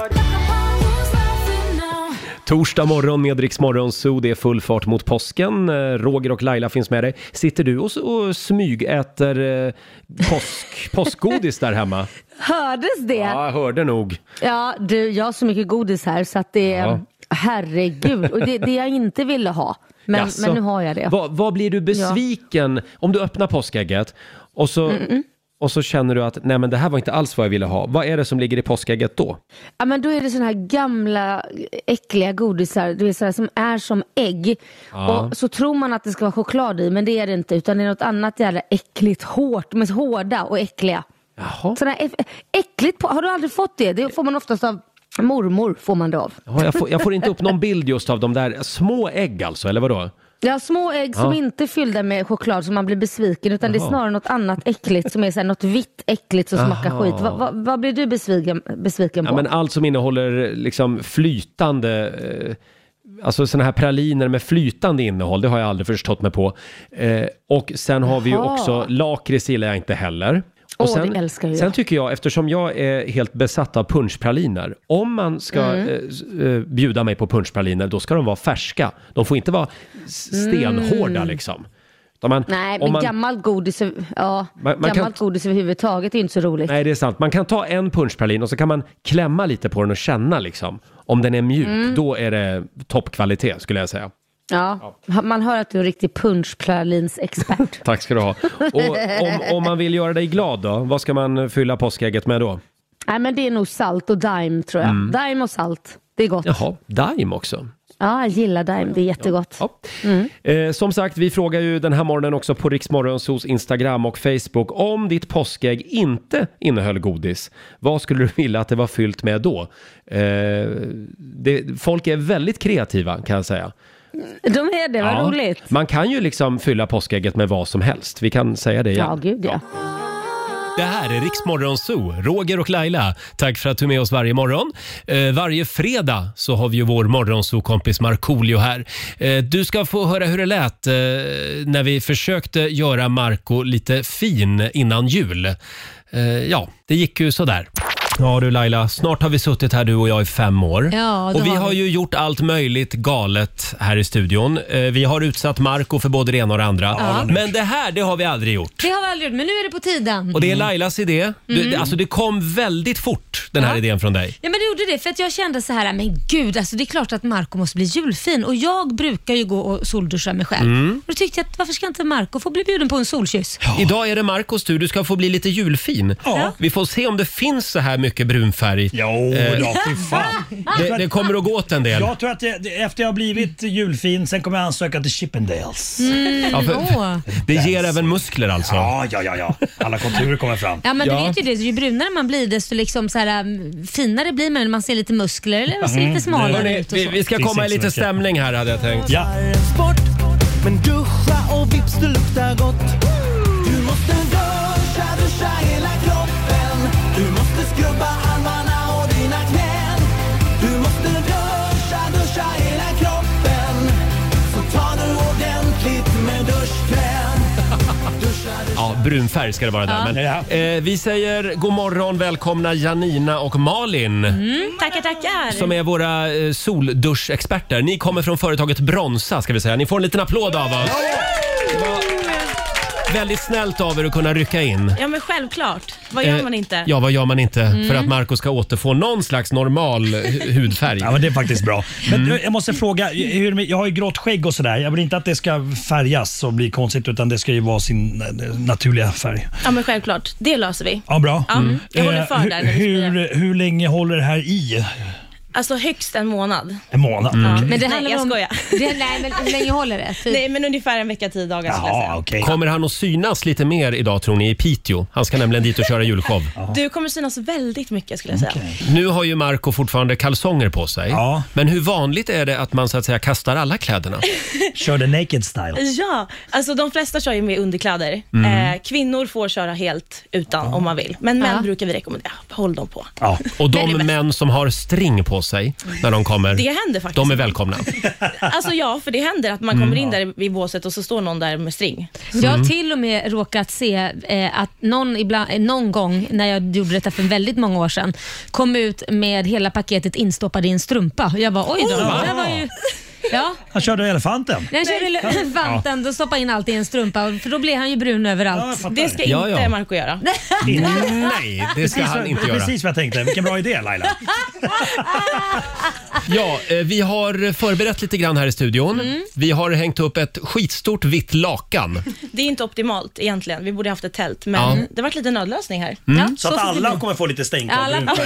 Torsdag morgon med Rix Zoo. Det är full fart mot påsken. Eh, Roger och Laila finns med dig. Sitter du och, och smygäter eh, påsk, påskgodis där hemma? Hördes det? Ja, jag hörde nog. Ja, du, jag har så mycket godis här så att det är... Ja. Herregud, och det, det jag inte ville ha. Men, Jaså, men nu har jag det. Vad, vad blir du besviken om du öppnar påskägget och så, och så känner du att nej men det här var inte alls vad jag ville ha. Vad är det som ligger i påskägget då? Ja, men då är det såna här gamla äckliga godisar du vet, sådär, som är som ägg. Ja. Och så tror man att det ska vara choklad i men det är det inte utan det är något annat jävla äckligt hårt, men hårda och äckliga. Jaha. Sådana här äckligt, har du aldrig fått det? Det får man oftast av mormor får man det av. Ja, jag, får, jag får inte upp någon bild just av de där små ägg alltså, eller vadå? Ja, små ägg som Ja. inte är fyllda med choklad så man blir besviken utan det är Jaha. snarare något annat äckligt som är så här, något vitt äckligt som smakar Aha. skit. Va, va, vad blir du besviken, besviken Ja, på? men allt som innehåller liksom flytande, eh, alltså sådana här praliner med flytande innehåll, det har jag aldrig förstått mig på. Eh, och sen har vi ju Jaha. också, lakrits gillar jag inte heller. Och Åh, sen, det älskar jag. sen tycker jag, eftersom jag är helt besatt av punschpraliner, om man ska Mm. eh, eh, bjuda mig på punschpraliner, då ska de vara färska. De får inte vara stenhårda Mm. liksom. Man, Nej, men man, gammalt godis, ja, Man- man gammalt kan- godis överhuvudtaget är inte så roligt. Nej, det är sant. Man kan ta en punschpralin och så kan man klämma lite på den och känna liksom. Om den är mjuk, Mm. då är det toppkvalitet skulle jag säga. Ja. Man hör att du är en riktig punschpralinsexpert. Tack ska du ha. Och om, om man vill göra dig glad då, vad ska man fylla påskägget med då? Nej, men det är nog salt och daim tror jag. Mm. Daim och salt, det är gott. Jaha, Daim också. Ja, jag gillar daim, det är jättegott. Eh, som sagt, vi frågar ju den här morgonen också på Riksmorgonsos Instagram och Facebook om ditt påskägg inte innehöll godis. Vad skulle du vilja att det var fyllt med då? Eh, det, folk är väldigt kreativa kan jag säga. De är det, vad Ja. roligt. Man kan ju liksom fylla påskägget med vad som helst. Vi kan säga det igen. Ja, gud ja. Det här är Riksmorgon Zoo, Roger och Laila. Tack för att du är med oss varje morgon. Eh, varje fredag så har vi ju vår morgonzoo-kompis Markoolio här. Eh, du ska få höra hur det lät eh, när vi försökte göra Marco lite fin innan jul. Eh, ja, det gick ju sådär. Ja du Laila, snart har vi suttit här du och jag i fem år. Ja, det och vi har har vi. ju gjort allt möjligt galet här i studion. Eh, vi har utsatt Marco för både det ena och det andra. Ja. Men det här, det har vi aldrig gjort. Det har vi aldrig gjort, men nu är det på tiden. Och det är Lailas idé. Du, Mm. Alltså det kom väldigt fort den här Ja. idén från dig. Ja men det gjorde det för att jag kände så här, men gud alltså det är klart att Marco måste bli julfin och jag brukar ju gå och solduscha mig själv. Mm. Och då tyckte jag att varför ska inte Marco få bli bjuden på en solkyss? Idag är det Marcos tur, du ska få bli lite julfin. Ja. Vi får se om det finns så här mycket brunfärg. Eh, Jo, då, fy fan. Det, det kommer att gå åt en del. Jag tror att det, det, efter jag har blivit julfin, sen kommer jag ansöka till Chippendales. Mm, Ja, för- åh. Det ger även muskler alltså. Ja, ja, ja, ja. Alla konturer kommer fram. Ja men du vet ju det, ju brunare man blir desto liksom så här, um, finare blir man. Man ser lite muskler eller man ser Mm. lite smalare Hörrni, ut och vi, så. vi ska Finns komma i inte så lite mycket. stämning här hade jag tänkt. Ja. sport Men duscha och vips du luktar gott Du måste duscha, Ja, brunfärg ska det vara där. Ja. Men, eh, vi säger god morgon, välkomna Janina och Malin. Mm, tackar tackar. Som är våra eh, solduschexperter. Ni kommer från företaget Bronsa ska vi säga. Ni får en liten applåd av oss. Det var väldigt snällt av er att kunna rycka in. Ja men självklart. Vad gör Eh, man inte? Ja, vad gör man inte Mm. för att Marco ska återfå någon slags normal hu- hudfärg? Ja, men det är faktiskt bra. Men du, jag måste fråga, hur, jag har ju grått skägg och sådär. Jag vill inte att det ska färgas och bli konstigt utan det ska ju vara sin eh, naturliga färg. Ja men självklart. Det löser vi. Ja, bra. Ja, Jag håller för Eh, där när vi hur, hur, hur länge håller det här i? Alltså högst en månad. En månad? Mm. Okej. Men det Nej, handlar jag om... skojar. Det, nej men hur länge håller det? Typ. Nej men ungefär en vecka, tio dagar skulle jag säga. Kommer han att synas lite mer idag tror ni i Piteå? Han ska nämligen dit och köra julshow. Du kommer synas väldigt mycket skulle jag säga. Nu har ju Marco fortfarande kalsonger på sig. Men hur vanligt är det att man så att säga kastar alla kläderna? Kör the naked style. Ja, alltså de flesta kör ju med underkläder. Mm. Eh, kvinnor får köra helt utan om man vill. Men män brukar vi rekommendera, håll dem på. Och de män som har string på sig när de kommer, Det händer faktiskt. de är välkomna. Alltså ja, för det händer att man Mm. kommer in där vid båset och så står någon där med string. Jag har till och med råkat se eh, att någon, ibland, eh, någon gång när jag gjorde detta för väldigt många år sedan kom ut med hela paketet instoppad i en strumpa. Jag var oj då, Oh, det här var ju... Ja, Han körde elefanten. när jag körde elefanten då stoppade jag in allt i en strumpa för då blev han ju brun överallt. det ska Ja, inte ja. Marco göra. Nej, det ska Precis han inte det är göra. Precis vad jag tänkte. Vilken bra idé Laila. Ja, eh, vi har förberett lite grann här i studion. Mm. Vi har hängt upp ett skitstort vitt lakan. Det är inte optimalt egentligen. Vi borde haft ett tält, men Ja. det vart lite nödlösning här. Mm. Så att alla kommer få lite stänk av Alla- brun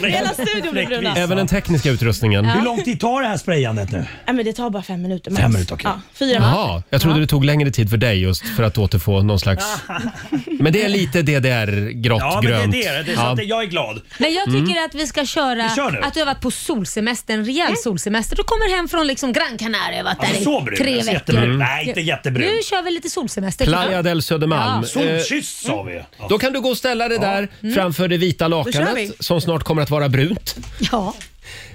färg. Hela studion blir bruna. Även den tekniska utrustningen. Hur lång tid tar det här sprayandet nu? Nej, men det tar bara fem minuter. max. Fem minuter, okej. Ja, fyra Jaha, jag trodde det tog längre tid för dig just för att återfå någon slags... Men det är lite DDR grått, Ja, men det är grönt. det. det är så Ja. att jag är glad. Men jag tycker Mm. att vi ska köra Vi kör nu. att du har varit på solsemester, en rejäl solsemester. Du kommer hem från liksom Gran Canaria och varit Alltså, där så i brun, tre alltså, veckor. jättebrun. Nej, inte jättebrun. Nu kör vi lite solsemester. Playa del Södermalm. Ja. Solkyss sa vi. Eh, Då kan du gå och ställa dig där framför det vita Mm. Lakanet vi. som snart kommer att vara brunt. Ja.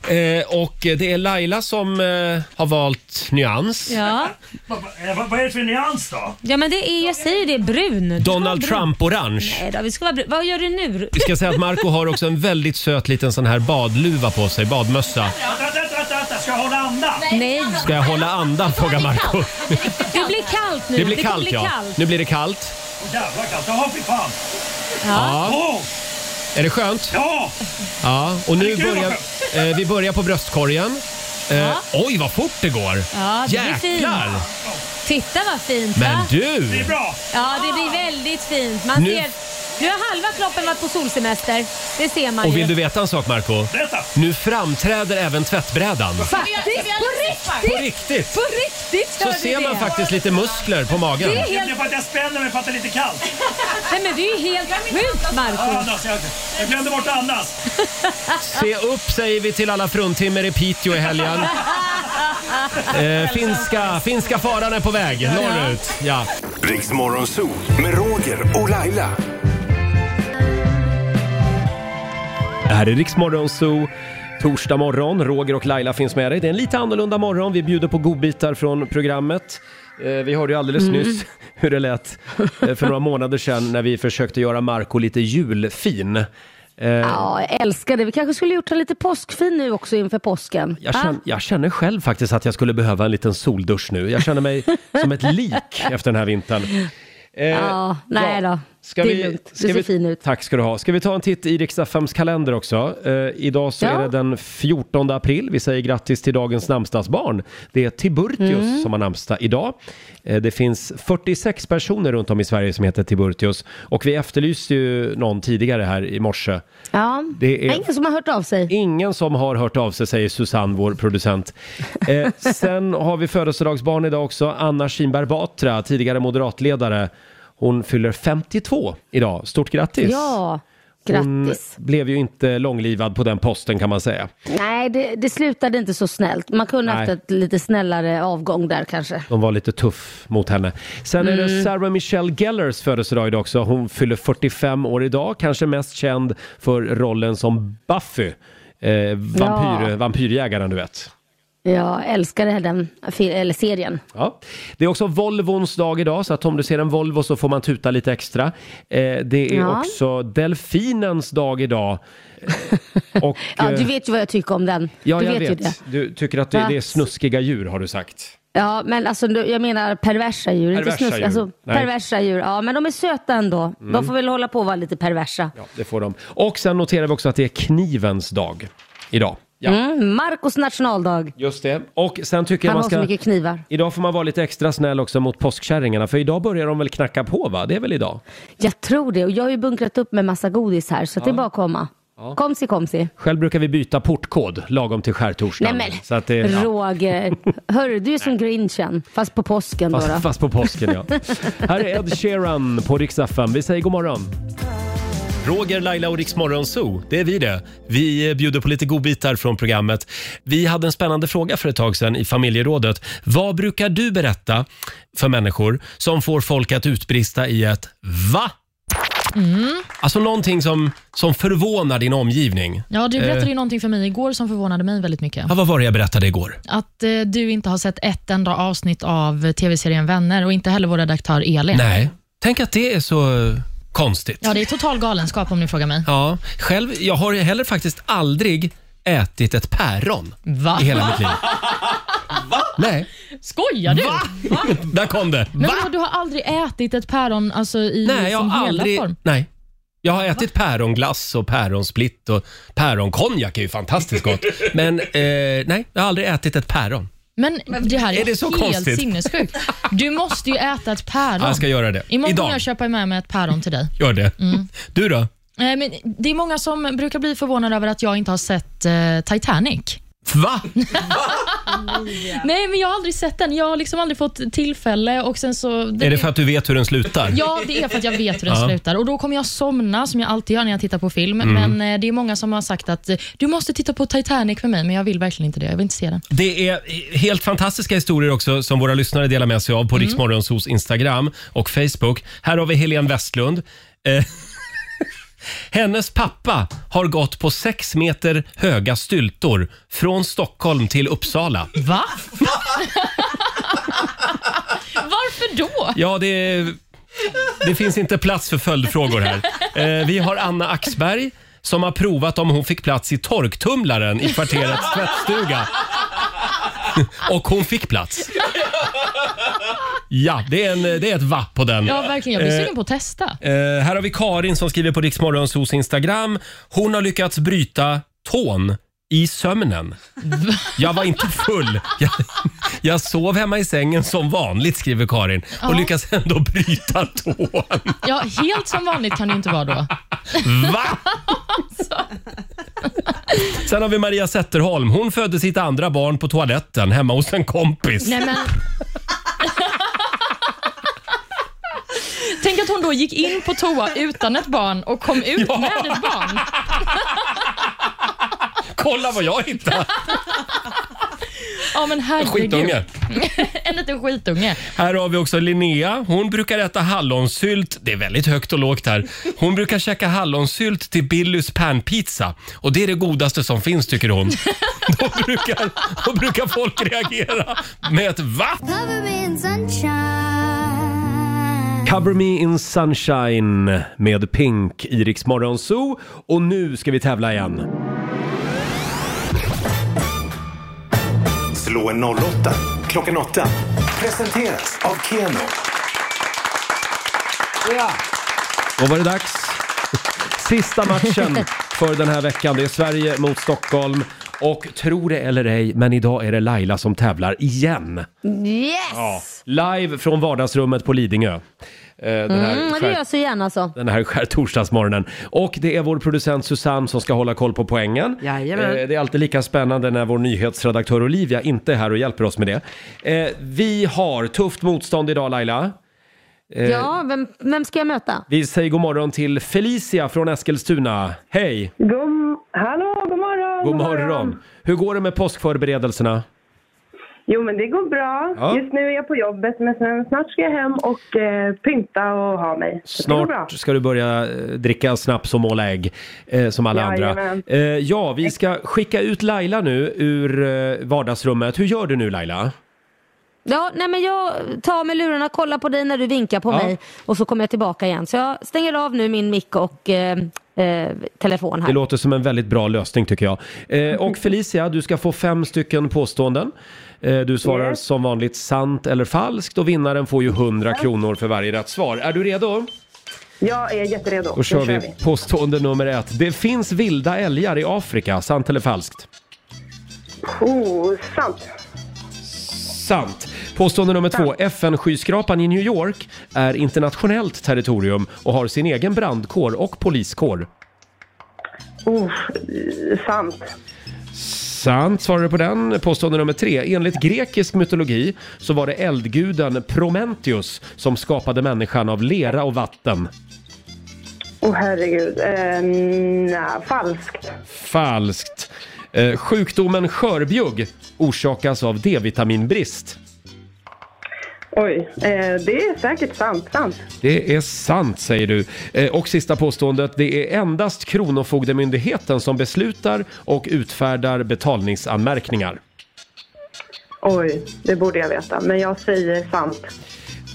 Eh, och det är Laila som eh, har valt nyans. Ja. Vad, vad, vad är det för nyans då? ja, men det är, jag säger det, brun. Du ska Donald brun. Trump-orange. Nej då, vi ska vara brun. Vad gör du nu? Vi ska säga att Marco har också en väldigt söt liten sån här badluva på sig, badmössa. Vänta, vänta, vänta, vänta. Ska jag hålla andan? Nej. Ska jag hålla andan? frågar Marco. Det blir kallt nu. Det blir kommer kallt bli ja. kallt. Nu blir det kallt. Jävlar kallt. Jaha, fy fan. Ja. Åh, Är det skönt? ja! Ja. Och nu börjar eh, vi börjar på bröstkorgen. Eh, Oj, vad fort det går! Ja, det blir fint. Jäklar! Titta vad fint Men du! Det är bra. Ja, det blir väldigt fint. Man Nu- ser... Nu har halva kroppen varit på solsemester. Det ser man Och ju. vill du veta en sak Marco? Berätta. Nu framträder även tvättbrädan. Faktiskt, på riktigt! På riktigt! På riktigt Så gör det ser man det. faktiskt lite muskler på magen. Det är Det är helt... för att jag spänner mig för att det är lite kallt. Nej men det är ju helt sjukt Marco. andas, jag, jag glömde bort att andas. Se upp säger vi till alla fruntimmer i Piteå i helgen. Eh, finska, finska faran är på väg norrut. Ja. Riksmorgon Zoo med Roger och Laila. Det här är Riksmorgon Zoo. Torsdag morgon, Roger och Laila finns med dig. Det är en lite annorlunda morgon. Vi bjuder på godbitar från programmet. Eh, Vi hörde ju alldeles Mm. nyss hur det lät eh, för några månader sedan när vi försökte göra Marco lite julfin. Eh, Ja, jag älskar det. Vi kanske skulle gjort en lite påskfin nu också inför påsken. Jag Va? känner, jag känner själv faktiskt att jag skulle behöva en liten soldusch nu. Jag känner mig som ett lik efter den här vintern. Eh, Ja, nej då. Ska det är vi, lugnt. Du ser vi, fin ut. Tack ska du ha. Ska vi ta en titt i Riks-FMs kalender också? Eh, idag så Ja. är det den 14 april. Vi säger grattis till dagens namnsdagsbarn. Det är Tiburtius Mm. som har namnsdag idag. Eh, det finns 46 personer runt om i Sverige som heter Tiburtius. Och vi efterlyste ju någon tidigare här i morse. Ja, Det är- ingen som har hört av sig. Ingen som har hört av sig, säger Susanne, vår producent. Eh, sen har vi födelsedagsbarn idag också. Anna Kinberg Batra, tidigare moderatledare. Hon fyller 52 idag. Stort grattis! Ja, Hon grattis. blev ju inte långlivad på den posten kan man säga. Nej, det, det slutade inte så snällt. Man kunde Nej. haft ett lite snällare avgång där kanske. De var lite tuff mot henne. Sen är det Mm. Sarah Michelle Gellers födelsedag idag också. Hon fyller 45 år idag. Kanske mest känd för rollen som Buffy. Eh, vampyr. Vampyrjägaren du vet. Jag älskar den eller serien. Ja. Det är också Volvons dag idag, så att om du ser en Volvo så får man tuta lite extra. Eh, det är Ja. också delfinens dag idag. Eh, Och, Ja, eh, du vet ju vad jag tycker om den. ja, du jag vet, vet. Du tycker att det, det är snuskiga djur har du sagt. Ja, men alltså jag menar perversa djur, Perversa inte snusk. djur. Alltså. Mm. perversa djur, ja men de är söta ändå. De får väl hålla på och vara lite perversa. Ja, det får de. Och sen noterar vi också att det är knivens dag idag. Ja, Mm, Marcos nationaldag. just det. Och sen tycker jag Han man har så ska... mycket knivar. Idag får man vara lite extra snäll också mot påskkärringarna, för idag börjar de väl knacka på va? Det är väl idag? Jag tror det och jag har ju bunkrat upp med massa godis här så att det är bara att komma. Komsi komsi. Själv brukar vi byta portkod lagom till skärtorsdagen. Nej men Så att det, ja. Roger, hörru du är som Grinchen fast på påsken då. då. Fast, fast på påsken ja. Här är Ed Sheeran på FM. Vi säger god morgon. Roger, Laila och Rix Morgon Zoo, det är vi det. Vi bjuder på lite godbitar från programmet. Vi hade en spännande fråga för ett tag sedan i familjerådet. Vad brukar du berätta för människor som får folk att utbrista i ett VA? Alltså någonting som, som förvånar din omgivning. Ja, du berättade Eh, ju någonting för mig igår som förvånade mig väldigt mycket. ja, vad var det jag berättade igår? Att eh, du inte har sett ett enda avsnitt av tv-serien Vänner och inte heller vår redaktör Elin. Nej, tänk att det är så eh, konstigt. Ja, det är total galenskap om ni frågar mig. Ja, själv, jag har heller faktiskt aldrig ätit ett päron Va? i hela mitt liv. Nej, Skojar du? där kom det. Men vadå, du har aldrig ätit ett päron alltså, i Nej, jag sin har hela aldrig... form? Nej. Jag har ätit päronglass och päronsplitt och päronkonjak är ju fantastiskt gott. Men eh, nej, jag har aldrig ätit ett päron. Men det här är, Är det så helt konstigt? sinnessjukt. Du måste ju äta ett päron. Ja, jag ska göra det. Imorgon Idag. jag köpa med mig ett päron till dig. Gör det. Du då? Eh, Men det är många som brukar bli förvånade över att jag inte har sett eh, Titanic. Va? Nej, men jag har aldrig sett den. Jag har liksom aldrig fått tillfälle och sen så... Är det för att du vet hur den slutar? Ja, det är för att jag vet hur den Ja. slutar. Och Då kommer jag somna, som jag alltid gör när jag tittar på film. Mm. Men eh, det är många som har sagt att eh, du måste titta på Titanic med mig, men jag vill verkligen inte det. Jag vill inte se den. Det är helt fantastiska historier också som våra lyssnare delar med sig av på Mm. Riksmorgonsos Instagram och Facebook. Här har vi Helene Westlund. Eh, Hennes pappa har gått på sex meter höga styltor från Stockholm till Uppsala. Va? Varför då? Ja, det, det finns inte plats för följdfrågor här. Eh, vi har Anna Axberg som har provat om hon fick plats i torktumlaren i kvarterets tvättstuga. Och hon fick plats. Ja, det är, en, det är ett va på den. Ja, verkligen. Jag blir Eh, sugen på att testa. Eh, här har vi Karin som skriver på Riksmorgonsos Instagram. Hon har lyckats bryta tån i sömnen. Jag var inte full. Jag, jag sov hemma i sängen som vanligt, skriver Karin. Och Ja. lyckas ändå bryta tån. Ja, helt som vanligt kan det ju inte vara då. Va? Sen har vi Maria Zetterholm. Hon födde sitt andra barn på toaletten hemma hos en kompis. Nej, men... Tänk att hon då gick in på toa utan ett barn och kom ut Ja. med ett barn. Kolla vad jag hittade! Ja, men herregud. Skitunge. en liten skitunge. Här har vi också Linnea. Hon brukar äta hallonsylt. Det är väldigt högt och lågt här. Hon brukar käka hallonsylt till Billys panpizza. Och det är det godaste som finns tycker hon. Då brukar, då brukar folk reagera med ett va? Cover Me In Sunshine med Pink i Rix Morgon Zoo. Och nu ska vi tävla igen. Slå en 08 klockan 8. Presenteras av Keno. Då var det dags. Sista matchen för den här veckan. Det är Sverige mot Stockholm. Och tro det eller ej, men idag är det Laila som tävlar igen. Yes! Ja, live från vardagsrummet på Lidingö. Eh, Den här, Mm, det gör jag så gärna så. den här skär torsdagsmorgonen. Och det är vår producent Susanne som ska hålla koll på poängen. Jajamän. Eh, Det är alltid lika spännande när vår nyhetsredaktör Olivia inte är här och hjälper oss med det. Eh, Vi har tufft motstånd idag Laila. Ja, vem, vem ska jag möta? Vi säger god morgon till Felicia från Eskilstuna. Hej! God, hallå, god morgon! God morgon! Hur går det med påskförberedelserna? Jo, men det går bra. Ja. Just nu är jag på jobbet, men sen snart ska jag hem och eh, pynta och ha mig. Så det går bra. Snart ska du börja eh, dricka snaps och måla ägg eh, som alla andra. Jajamän. Eh, ja, vi ska skicka ut Laila nu ur eh, vardagsrummet. Hur gör du nu Laila? Ja, nej men jag tar med lurarna, kollar på dig när du vinkar på Ja. mig och så kommer jag tillbaka igen. Så jag stänger av nu min mick och eh, eh, telefon här. Det låter som en väldigt bra lösning tycker jag. Eh, och Felicia, du ska få fem stycken påståenden. Eh, du svarar Yes. som vanligt sant eller falskt och vinnaren får ju 100 kronor för varje rätt svar. Är du redo? Jag är jätteredo. Då Nu kör vi påstående nummer ett. Det finns vilda älgar i Afrika, sant eller falskt? Oh, sant. Sant. Påstående nummer två. FN-skyskrapan i New York är internationellt territorium och har sin egen brandkår och poliskår. Oh, sant. Sant svarar du på den. Påstående nummer tre. Enligt grekisk mytologi så var det eldguden Prometheus som skapade människan av lera och vatten. Oh, herregud. Eh, nej, falskt. Falskt. Eh, sjukdomen skörbjugg orsakas av D-vitaminbrist. Oj, eh, det är säkert sant. Sant. Det är sant säger du. Eh, och sista påståendet. Det är endast Kronofogdemyndigheten som beslutar och utfärdar betalningsanmärkningar. Oj, det borde jag veta. Men jag säger sant.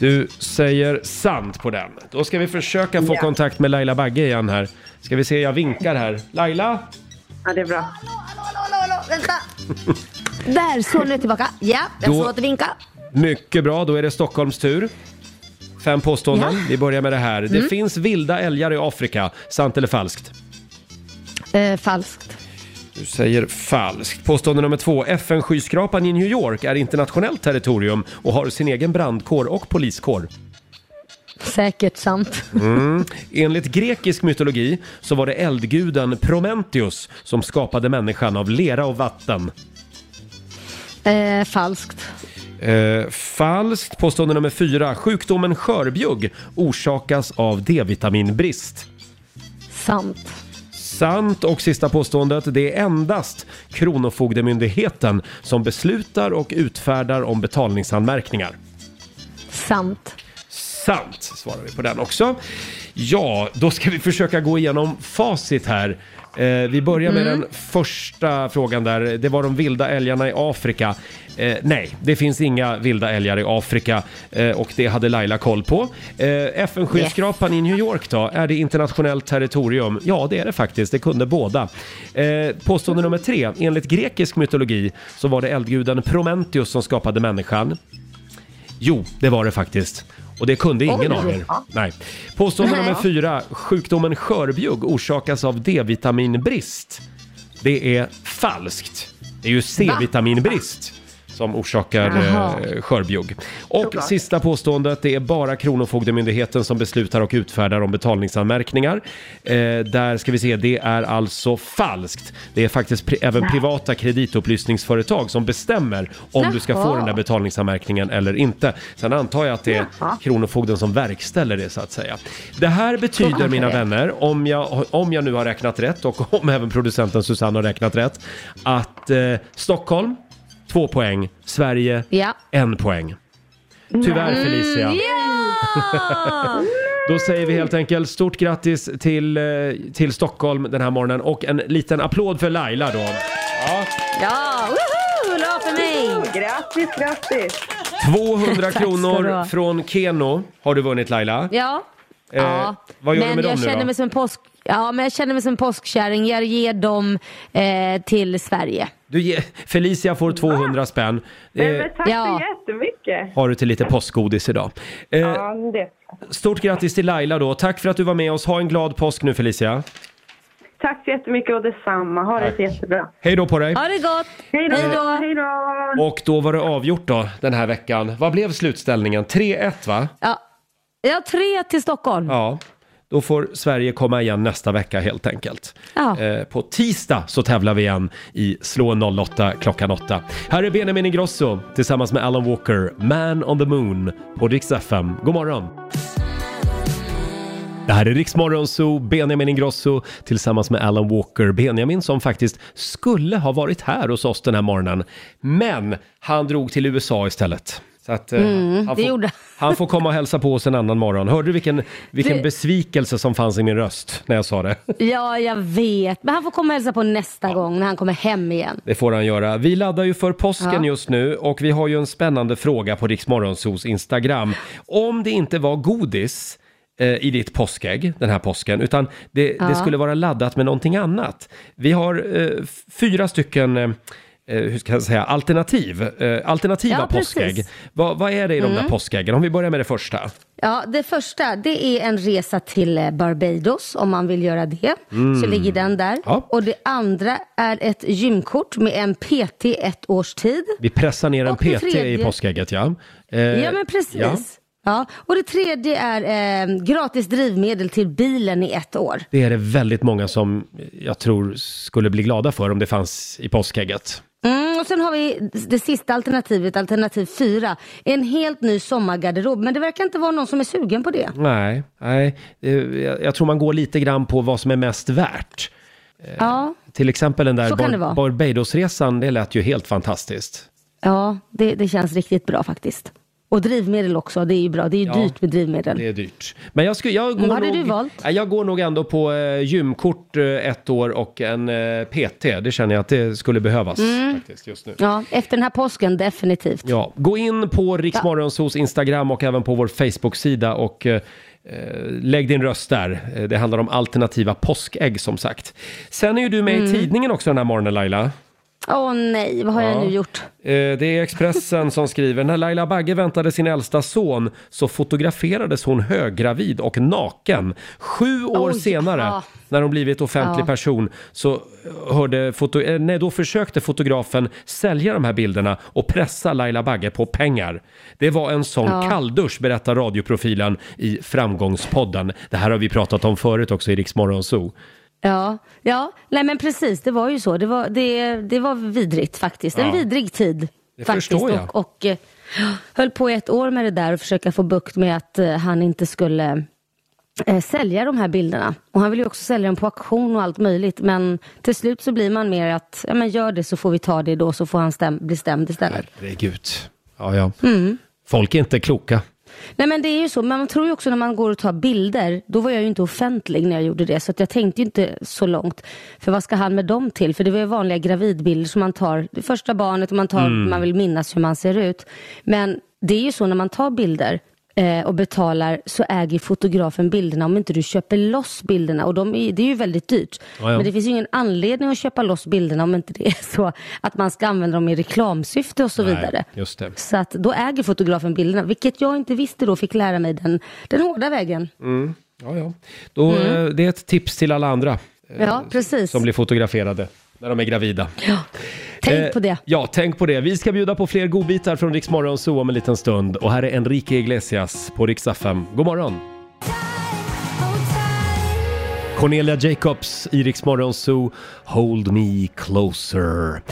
Du säger sant på den. Då ska vi försöka få Ja. kontakt med Laila Bagge igen här. Ska vi se, jag vinkar här. Laila? Ja, det är bra. Vänta! Där, så nu är tillbaka. Ja, jag Då- får återvinka. Mycket bra, då är det Stockholms tur. Fem påståenden. Ja. Vi börjar med det här. Det Mm. finns vilda älgar i Afrika. Sant eller falskt? Eh, falskt. Du säger falskt. Påstående nummer två. FN-skyskrapan i New York är internationellt territorium och har sin egen brandkår och poliskår. Säkert sant. Mm. Enligt grekisk mytologi så var det eldguden Prometheus som skapade människan av lera och vatten. Eh, falskt. Eh, falskt. Påstående nummer fyra. Sjukdomen skörbjugg orsakas av D-vitaminbrist. Sant. Sant. Och sista påståendet. Det är endast Kronofogdemyndigheten som beslutar och utfärdar om betalningsanmärkningar. Sant. Sant svarar vi på den också. Ja, då ska vi försöka gå igenom facit här. Eh, vi börjar med Mm. den första frågan där. Det var de vilda älgarna i Afrika. Eh, nej, det finns inga vilda älgar i Afrika eh, och det hade Laila koll på. Eh, FN-skyskrapan i New York då, är det internationellt territorium? Ja, det är det faktiskt. Det kunde båda. Eh, påstående nummer tre. Enligt grekisk mytologi så var det eldguden Prometheus som skapade människan. Jo, det var det faktiskt. Och det kunde ingen Oj. av er. Nej. Påstående Nej. nummer fyra. Sjukdomen skörbjugg orsakas av D-vitaminbrist. Det är falskt. Det är ju C-vitaminbrist som orsakar Jaha. eh, skörbjugg. Och sista påståendet, det är bara Kronofogdemyndigheten som beslutar och utfärdar om betalningsanmärkningar. Eh, där ska vi se, det är alltså falskt. Det är faktiskt pri- även privata kreditupplysningsföretag som bestämmer om du ska få Jaha. den där betalningsanmärkningen eller inte. Sen antar jag att det är Jaha. Kronofogden som verkställer det så att säga. Det här betyder, mina vänner, om jag, om jag nu har räknat rätt och om även producenten Susanne har räknat rätt, att eh, Stockholm, två poäng, Sverige, Ja. en poäng. Tyvärr Felicia. Mm, ja! Då säger vi helt enkelt stort grattis till, eh, till Stockholm den här morgonen och en liten applåd för Laila då. Ja. Ja, woho! Hurra för mig! Grattis, grattis! 200 Tack ska du kronor ha. från Keno har du vunnit Laila. Ja. Eh, ja. vad gör du men med dem jag nu känner då? mig som en påsk... Ja, men jag känner mig som en påskkärring. Jag ger dem eh, till Sverige. Du ger, Felicia får 200 spänn. Eh, men tack Ja. så jättemycket! har du till lite påskgodis idag. Eh, Ja, det. Stort grattis till Laila då. Tack för att du var med oss. Ha en glad påsk nu Felicia. Tack så jättemycket och detsamma. Ha det så jättebra. Hej då på dig. Ha det gott! Hej då! Hej då. Hej då! Och då var det avgjort då den här veckan. Vad blev slutställningen? 3-1 va? Ja. ja, tre till Stockholm. Ja. Då får Sverige komma igen nästa vecka helt enkelt. Ja. Eh, på tisdag så tävlar vi igen i Slå en 08 klockan 8. Här är Benjamin Ingrosso tillsammans med Alan Walker, Man on the Moon på Rix FM. God morgon! Det här är Riksmorgon Zoo, Benjamin Ingrosso tillsammans med Alan Walker. Benjamin som faktiskt skulle ha varit här hos oss den här morgonen. Men han drog till USA istället. Så att, eh, Mm, han, det får, gjorde han får komma och hälsa på oss en annan morgon. Hörde du vilken, vilken Det- besvikelse som fanns i min röst när jag sa det? Ja, jag vet. Men han får komma och hälsa på nästa gång när han kommer hem igen. Det får han göra. Vi laddar ju för påsken Ja. just nu och vi har ju en spännande fråga på Riksmorgonsos Instagram. Om det inte var godis eh, i ditt påskägg den här påsken, utan det, det Ja. skulle vara laddat med någonting annat. Vi har eh, f- fyra stycken eh, eh, hur ska jag säga, alternativ, eh, alternativa Ja, precis. påskägg. Vad, vad är det i de där Mm. påskäggen? Om vi börjar med det första. Ja, det första det är en resa till eh, Barbados om man vill göra det. Så ligger den där. Ja. Och det andra är ett gymkort med en PT ett års tid. Vi pressar ner en Och det PT i tredje- påskägget, ja. Eh, ja, men precis. Ja. Och det tredje är eh, gratis drivmedel till bilen i ett år. Det är det väldigt många som jag tror skulle bli glada för om det fanns i påskägget. Mm, och sen har vi det sista alternativet, alternativ fyra. En helt ny sommargarderob. Men det verkar inte vara någon som är sugen på det. Nej, nej. eh, Jag tror man går lite grann på vad som är mest värt. Ja, Till exempel den där Bar-. Barbados-resan, det lät ju helt fantastiskt. ja det, det känns riktigt bra faktiskt. Och drivmedel också, det är ju bra. Det är ju Ja, dyrt med drivmedel. Det är dyrt. Men jag, skulle, jag, går vad nog, du valt? Jag går nog ändå på eh, gymkort eh, ett år och en eh, PT. Det känner jag att det skulle behövas Mm. faktiskt just nu. Ja, efter den här påsken definitivt. Ja, gå in på Riksmorgonsos Instagram och även på vår Facebook-sida och eh, lägg din röst där. Det handlar om alternativa påskägg som sagt. Sen är ju du med Mm. i tidningen också den här morgonen Laila. Åh nej, vad har Ja. jag nu gjort? Eh, Det är Expressen som skriver, när Laila Bagge väntade sin äldsta son så fotograferades hon höggravid och naken. Sju år Oj, senare, ja. när hon blivit offentlig Ja. person, så hörde foto, eh, nej, då försökte fotografen sälja de här bilderna och pressa Laila Bagge på pengar. Det var en sån Ja. kalldusch, berättar radioprofilen i Framgångspodden. Det här har vi pratat om förut också i Rix Morgon Zoo. Ja, ja, nej men precis, det var ju så. Det var, det, det var vidrigt faktiskt. En Ja. vidrig tid. Det faktiskt. förstår jag. Och, och eh, höll på i ett år med det där och försöka få bukt med att eh, han inte skulle eh, sälja de här bilderna. Och han vill ju också sälja dem på auktion och allt möjligt. Men till slut så blir man mer att, ja men gör det så får vi ta det då så får han stäm, bli stämd istället. Herregud. Ja, ja. Mm. Folk är inte kloka. Nej men det är ju så, men man tror ju också när man går och tar bilder, då var jag ju inte offentlig när jag gjorde det, så jag tänkte ju inte så långt. För vad ska han med dem till? För det var ju vanliga gravidbilder som man tar, det första barnet och man tar, Mm. man vill minnas hur man ser ut. Men det är ju så när man tar bilder och betalar så äger fotografen bilderna om inte du köper loss bilderna och de är, det är ju väldigt dyrt. Ja, ja. Men det finns ju ingen anledning att köpa loss bilderna om inte det är så att man ska använda dem i reklamsyfte och så vidare. Nej, just det. Så att då äger fotografen bilderna, vilket jag inte visste då, fick lära mig den, den hårda vägen. Mm. Ja, ja. Då, Mm. eh, Det är ett tips till alla andra eh, Ja, precis. som blir fotograferade när de är gravida. Tänk Eh, på det. Ja, tänk på det. Vi ska bjuda på fler godbitar från Rix Morgon Zoo om en liten stund. Och här är Enrique Iglesias på Rix FM. God morgon! Cornelia Jacobs i Rix Morgon Zoo, Hold Me Closer.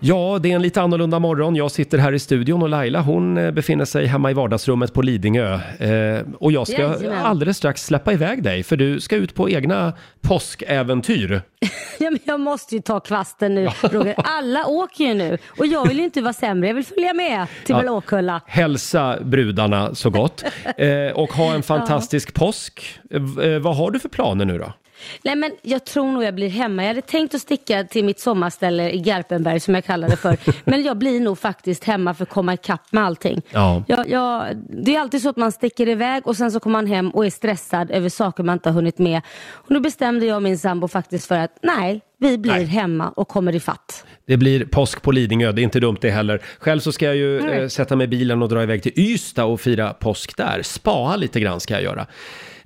Ja, det är en lite annorlunda morgon. Jag sitter här i studion och Laila hon eh, befinner sig hemma i vardagsrummet på Lidingö. Eh, och jag ska Jajamän. alldeles strax släppa iväg dig för du ska ut på egna påskäventyr. Ja, men jag måste ju ta kvasten nu, Roger. Alla åker ju nu och jag vill ju inte vara sämre. Jag vill följa med till Ja. Blåkulla. Hälsa brudarna så gott eh, och ha en fantastisk påsk. Eh, vad har du för planer nu då? Nej, men jag tror nog jag blir hemma. Jag hade tänkt att sticka till mitt sommarställe i Garpenberg som jag kallar det för. Men jag blir nog faktiskt hemma för att komma ikapp med allting. Ja. Jag, jag, det är alltid så att man sticker iväg och sen så kommer man hem och är stressad över saker man inte har hunnit med. Och nu bestämde jag och min sambo faktiskt för att nej, vi blir hemma och kommer i fatt. Det blir påsk på Lidingö, det är inte dumt det heller. Själv så ska jag ju Nej. eh, sätta mig i bilen och dra iväg till Ystad och fira påsk där. Spaa lite grann ska jag göra.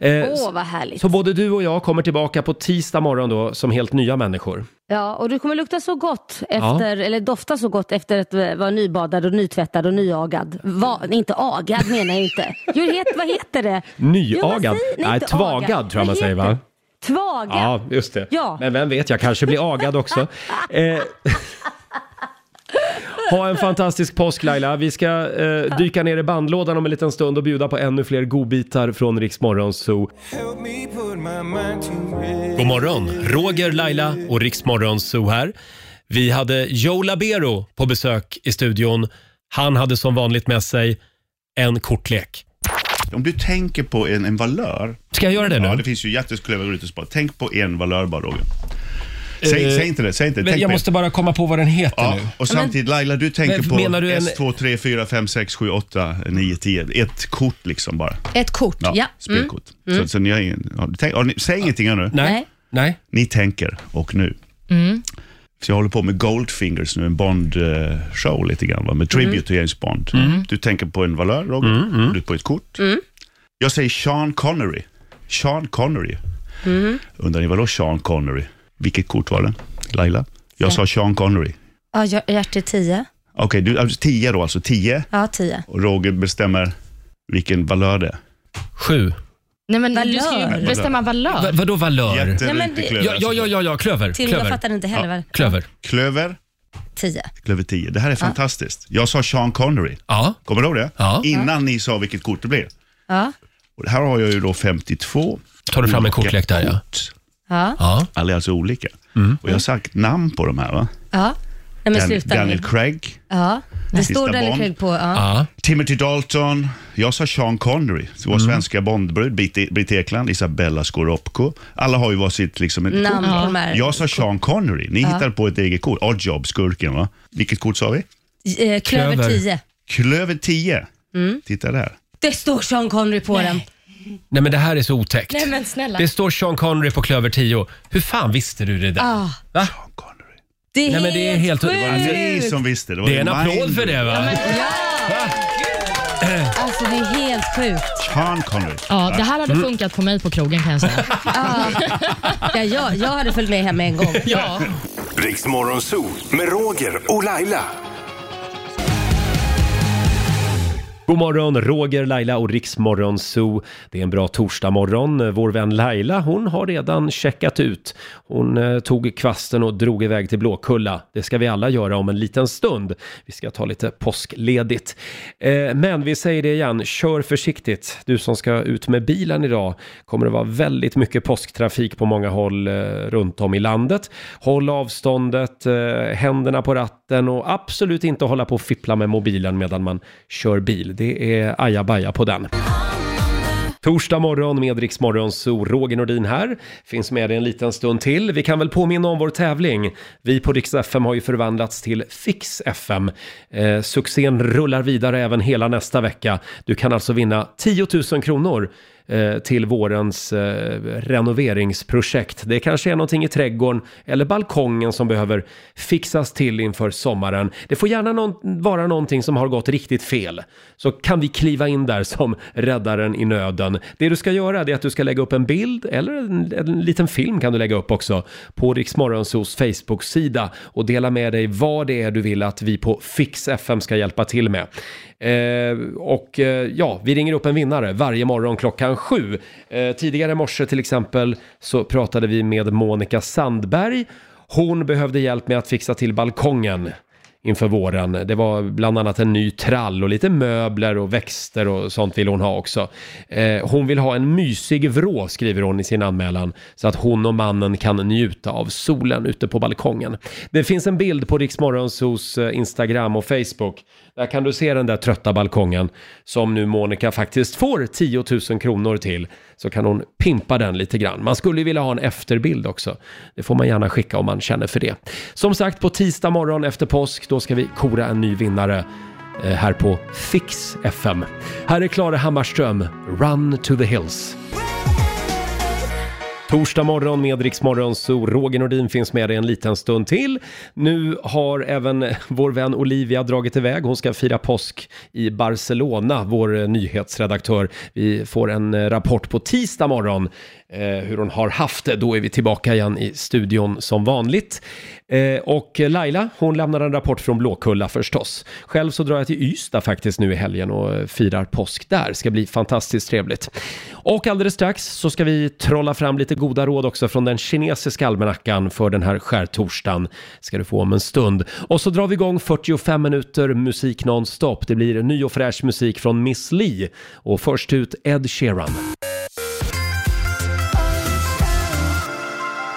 Eh, Åh, vad härligt. Så både du och jag kommer tillbaka på tisdag morgon då som helt nya människor. Ja, och du kommer lukta så gott Ja. efter, eller dofta så gott efter att vara nybadad och nytvättad och nyagad. Va, inte agad menar jag inte. Jo, heter, vad heter det? Jo, Nyagad? säger- Nej, inte tvagad agad. tror jag man säger va? Tvagad? Ja, just det. Ja. Men vem vet, jag kanske blir agad också. Eh, ha en fantastisk påsk Laila. Vi ska eh, dyka ner i bandlådan om en liten stund och bjuda på ännu fler godbitar från Rix Morgon Zoo. God morgon, Roger, Laila och Rix Morgon Zoo här. Vi hade Joe Labero på besök i studion. Han hade som vanligt med sig en kortlek. Om du tänker på en, en valör. Ska jag göra det nu? Ja, det finns ju jättesklöva ut och spara. Tänk på en valör bara Roger. Säg, Eh, säg inte det, säg inte det. Tänk jag måste bara komma på vad den heter Ja, nu. och samtidigt Laila, du tänker Men på menar du en- 1, 2, 3, 4, 5, 6, 7, 8, 9, 10. Ett kort liksom bara. Ett kort, ja. Spelkort. Mm. Så, så ni har ingen, har, tänk, har ni, säg ingenting här nu. Nej. Nej. Ni tänker, och nu. Mm. Så jag håller på med Goldfingers nu, en Bond-show lite grann, va? med tribute Mm. till James Bond. Mm. Du tänker på en valör, Roger. Mm, Du på ett kort. Mm. Jag säger Sean Connery. Sean Connery. Mm. Undrar ni vadå Sean Connery? Vilket kort var det? Laila? Jag Ja. sa Sean Connery. Ja, hjär- hjärte 10. Okej, du, alltså 10 då, alltså 10. Ja, 10. Och Roger bestämmer vilken valör det är. Sju. Nej, men Du ska ju Valör. bestämma valör. Va, vadå valör? Nej, men det- klöver. Ja, ja, ja, ja, ja, klöver. Till, klöver. jag fattar inte heller. vad- Klöver. Klöver, 10. klöver 10. Det här är fantastiskt. Jag sa Sean Connery. Ja. Kommer du ihåg det? Ja. Innan ni sa vilket kort det blev. Ja. Och här har jag ju då 52. Tar du fram en kortlek där, ja. kort. Ja. Ja. Alla är alltså olika. Och jag har sagt namn på de här va? Ja. Nej, men Dan- sluta Daniel nu. Craig, Ja. Det Sista står Daniel Bond. Craig på. Ja. Ja. Timothy Dalton, jag sa Sean Connery, vår svenska Bondbrud, Britt, Britt Ekland, Isabella Scorupco. Alla har ju varsitt liksom, ett Namn kort. på de här. Jag sa Sean Connery, ni hittade på ett eget kort. Odd Job, skurken va? Vilket kort sa vi? Eh, Klöver Klöver. 10. Klöver 10. Mm. Titta där. Det står Sean Connery på den. Nej men det här är så otäckt. Nej men snälla. Det står Sean Connery på klöver 10. Hur fan visste du det där? Ah, Va? det är Nej, men det är helt- helt Det var ni sjukt. som visste. var Det är en applåd för det va? Alltså det är helt sjukt. Sean Connery. Ja, det här hade Mm. funkat på mig på krogen kan jag säga. Ja. Ja, jag, jag hade följt med hem en gång. Ja. Riksmorgon Zoo med Roger och Laila. God morgon, Roger, Laila och Riksmorgon Zoo. Det är en bra torsdagmorgon. Vår vän Laila, hon har redan checkat ut. Hon eh, tog kvasten och drog iväg till Blåkulla. Det ska vi alla göra om en liten stund. Vi ska ta lite påskledigt. Eh, men vi säger det igen, kör försiktigt. Du som ska ut med bilen idag kommer det vara väldigt mycket påsktrafik på många håll eh, runt om i landet. Håll avståndet, eh, händerna på ratten och absolut inte hålla på och fippla med mobilen medan man kör bil. Det är ajabaja på den. Torsdag morgon med Rix Morgon, så Roger Nordin här. Finns med dig en liten stund till. Vi kan väl påminna om vår tävling. Vi på Rix FM har ju förvandlats till Fix FM. Eh, succén rullar vidare även hela nästa vecka. Du kan alltså vinna 10 000 kronor Eh, till vårens eh, renoveringsprojekt. Det kanske är någonting i trädgården eller balkongen som behöver fixas till inför sommaren. Det får gärna någon, vara någonting som har gått riktigt fel. Så kan vi kliva in där som räddaren i nöden. Det du ska göra är att du ska lägga upp en bild eller en, en liten film kan du lägga upp också på Riksmorgonsos Facebook-sida och dela med dig vad det är du vill att vi på Fix FM ska hjälpa till med. Eh, och eh, ja, vi ringer upp en vinnare varje morgon klockan sju. Eh, tidigare i morse till exempel så pratade vi med Monica Sandberg. Hon behövde hjälp med att fixa till balkongen inför våren. Det var bland annat en ny trall och lite möbler och växter och sånt vill hon ha också. Eh, hon vill ha en mysig vrå skriver hon i sin anmälan så att hon och mannen kan njuta av solen ute på balkongen. Det finns en bild på Riksmorgonsos eh, Instagram och Facebook. Där kan du se den där trötta balkongen som nu Monica faktiskt får 10 000 kronor till. Så kan hon pimpa den lite grann. Man skulle ju vilja ha en efterbild också. Det får man gärna skicka om man känner för det. Som sagt, på tisdag morgon efter påsk, då ska vi kora en ny vinnare eh, här på Fix FM. Här är Klara Hammarström, Run to the Hills. Torsdag morgon med Rix så Roger Nordin finns med dig en liten stund till. Nu har även vår vän Olivia dragit iväg. Hon ska fira påsk i Barcelona, vår nyhetsredaktör. Vi får en eh, rapport på tisdag morgon Eh, hur hon har haft det. Då är vi tillbaka igen i studion som vanligt. Eh, och Laila, hon lämnar en rapport från Blåkulla förstås. Själv så drar jag till Ystad faktiskt nu i helgen och firar påsk där. Ska bli fantastiskt trevligt. Och alldeles strax så ska vi trolla fram lite goda råd också från den kinesiska almanackan för den här skärtorsdagen. Ska du få om en stund. Och så drar vi igång 45 minuter musik nonstop. Det blir ny och fräsch musik från Miss Li. Och först ut Ed Sheeran.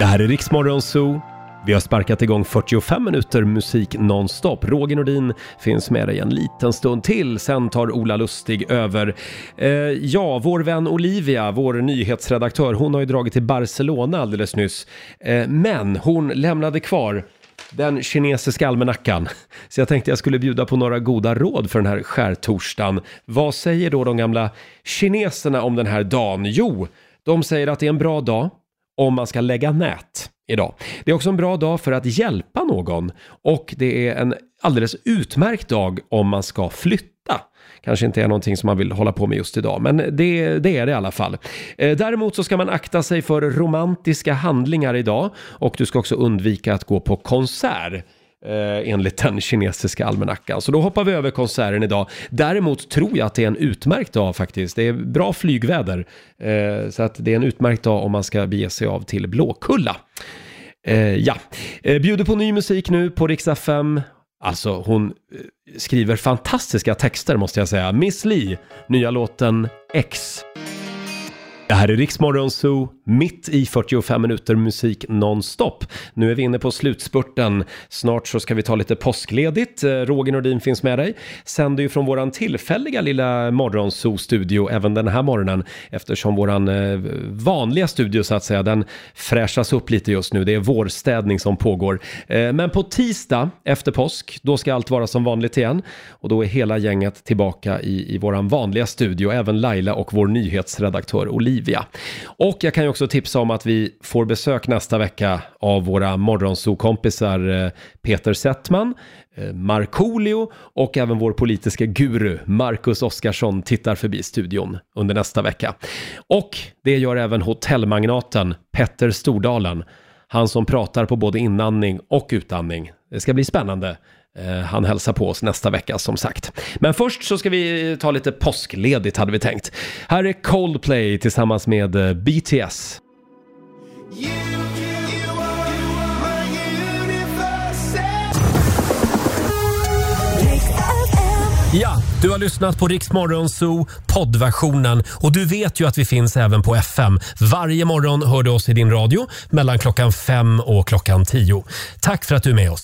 Det här är Riksmorgon Zoo. Vi har sparkat igång 45 minuter musik nonstop. Roger Nordin finns med dig en liten stund till. Sen tar Ola Lustig över. Eh, ja, vår vän Olivia, vår nyhetsredaktör, hon har ju dragit till Barcelona alldeles nyss. Eh, men hon lämnade kvar den kinesiska almanackan. Så jag tänkte jag skulle bjuda på några goda råd för den här skärtorsdagen. Vad säger då de gamla kineserna om den här dagen? Jo, de säger att det är en bra dag om man ska lägga nät idag. Det är också en bra dag för att hjälpa någon och det är en alldeles utmärkt dag om man ska flytta. Kanske inte är någonting som man vill hålla på med just idag, men det, det är det i alla fall. Eh, däremot så ska man akta sig för romantiska handlingar idag och du ska också undvika att gå på konsert eh, enligt den kinesiska almanackan. Så då hoppar vi över konserten idag. Däremot tror jag att det är en utmärkt dag faktiskt. Det är bra flygväder. Eh, så att det är en utmärkt dag om man ska bege sig av till Blåkulla. Eh, ja, eh, bjuder på ny musik nu på Rix FM. Alltså hon eh, skriver fantastiska texter måste jag säga. Miss Li, nya låten X. Det här är Riksmorgon Zoo, mitt i 45 minuter musik nonstop. Nu är vi inne på slutspurten. Snart så ska vi ta lite påskledigt. Eh, Roger Nordin finns med dig. Sänder ju från våran tillfälliga lilla morgonzoo-studio även den här morgonen eftersom våran eh, vanliga studio så att säga, den fräschas upp lite just nu. Det är vårstädning som pågår. Eh, men på tisdag efter påsk, då ska allt vara som vanligt igen och då är hela gänget tillbaka i, i våran vanliga studio, även Laila och vår nyhetsredaktör Olivia. Och jag kan ju också tipsa om att vi får besök nästa vecka av våra morgonsokompisar eh, Peter Settman, Markolio Markoolio och även vår politiska guru Marcus Oskarsson tittar förbi studion under nästa vecka. Och det gör även hotellmagnaten Petter Stordalen. Han som pratar på både inandning och utandning. Det ska bli spännande Eh, han hälsar på oss nästa vecka som sagt. Men först så ska vi ta lite påskledigt hade vi tänkt. Här är Coldplay tillsammans med eh, BTS. Ja, du har lyssnat på Rix Morgon Zoo poddversionen och du vet ju att vi finns även på FM. Varje morgon hör du oss i din radio mellan klockan fem och klockan tio. Tack för att du är med oss.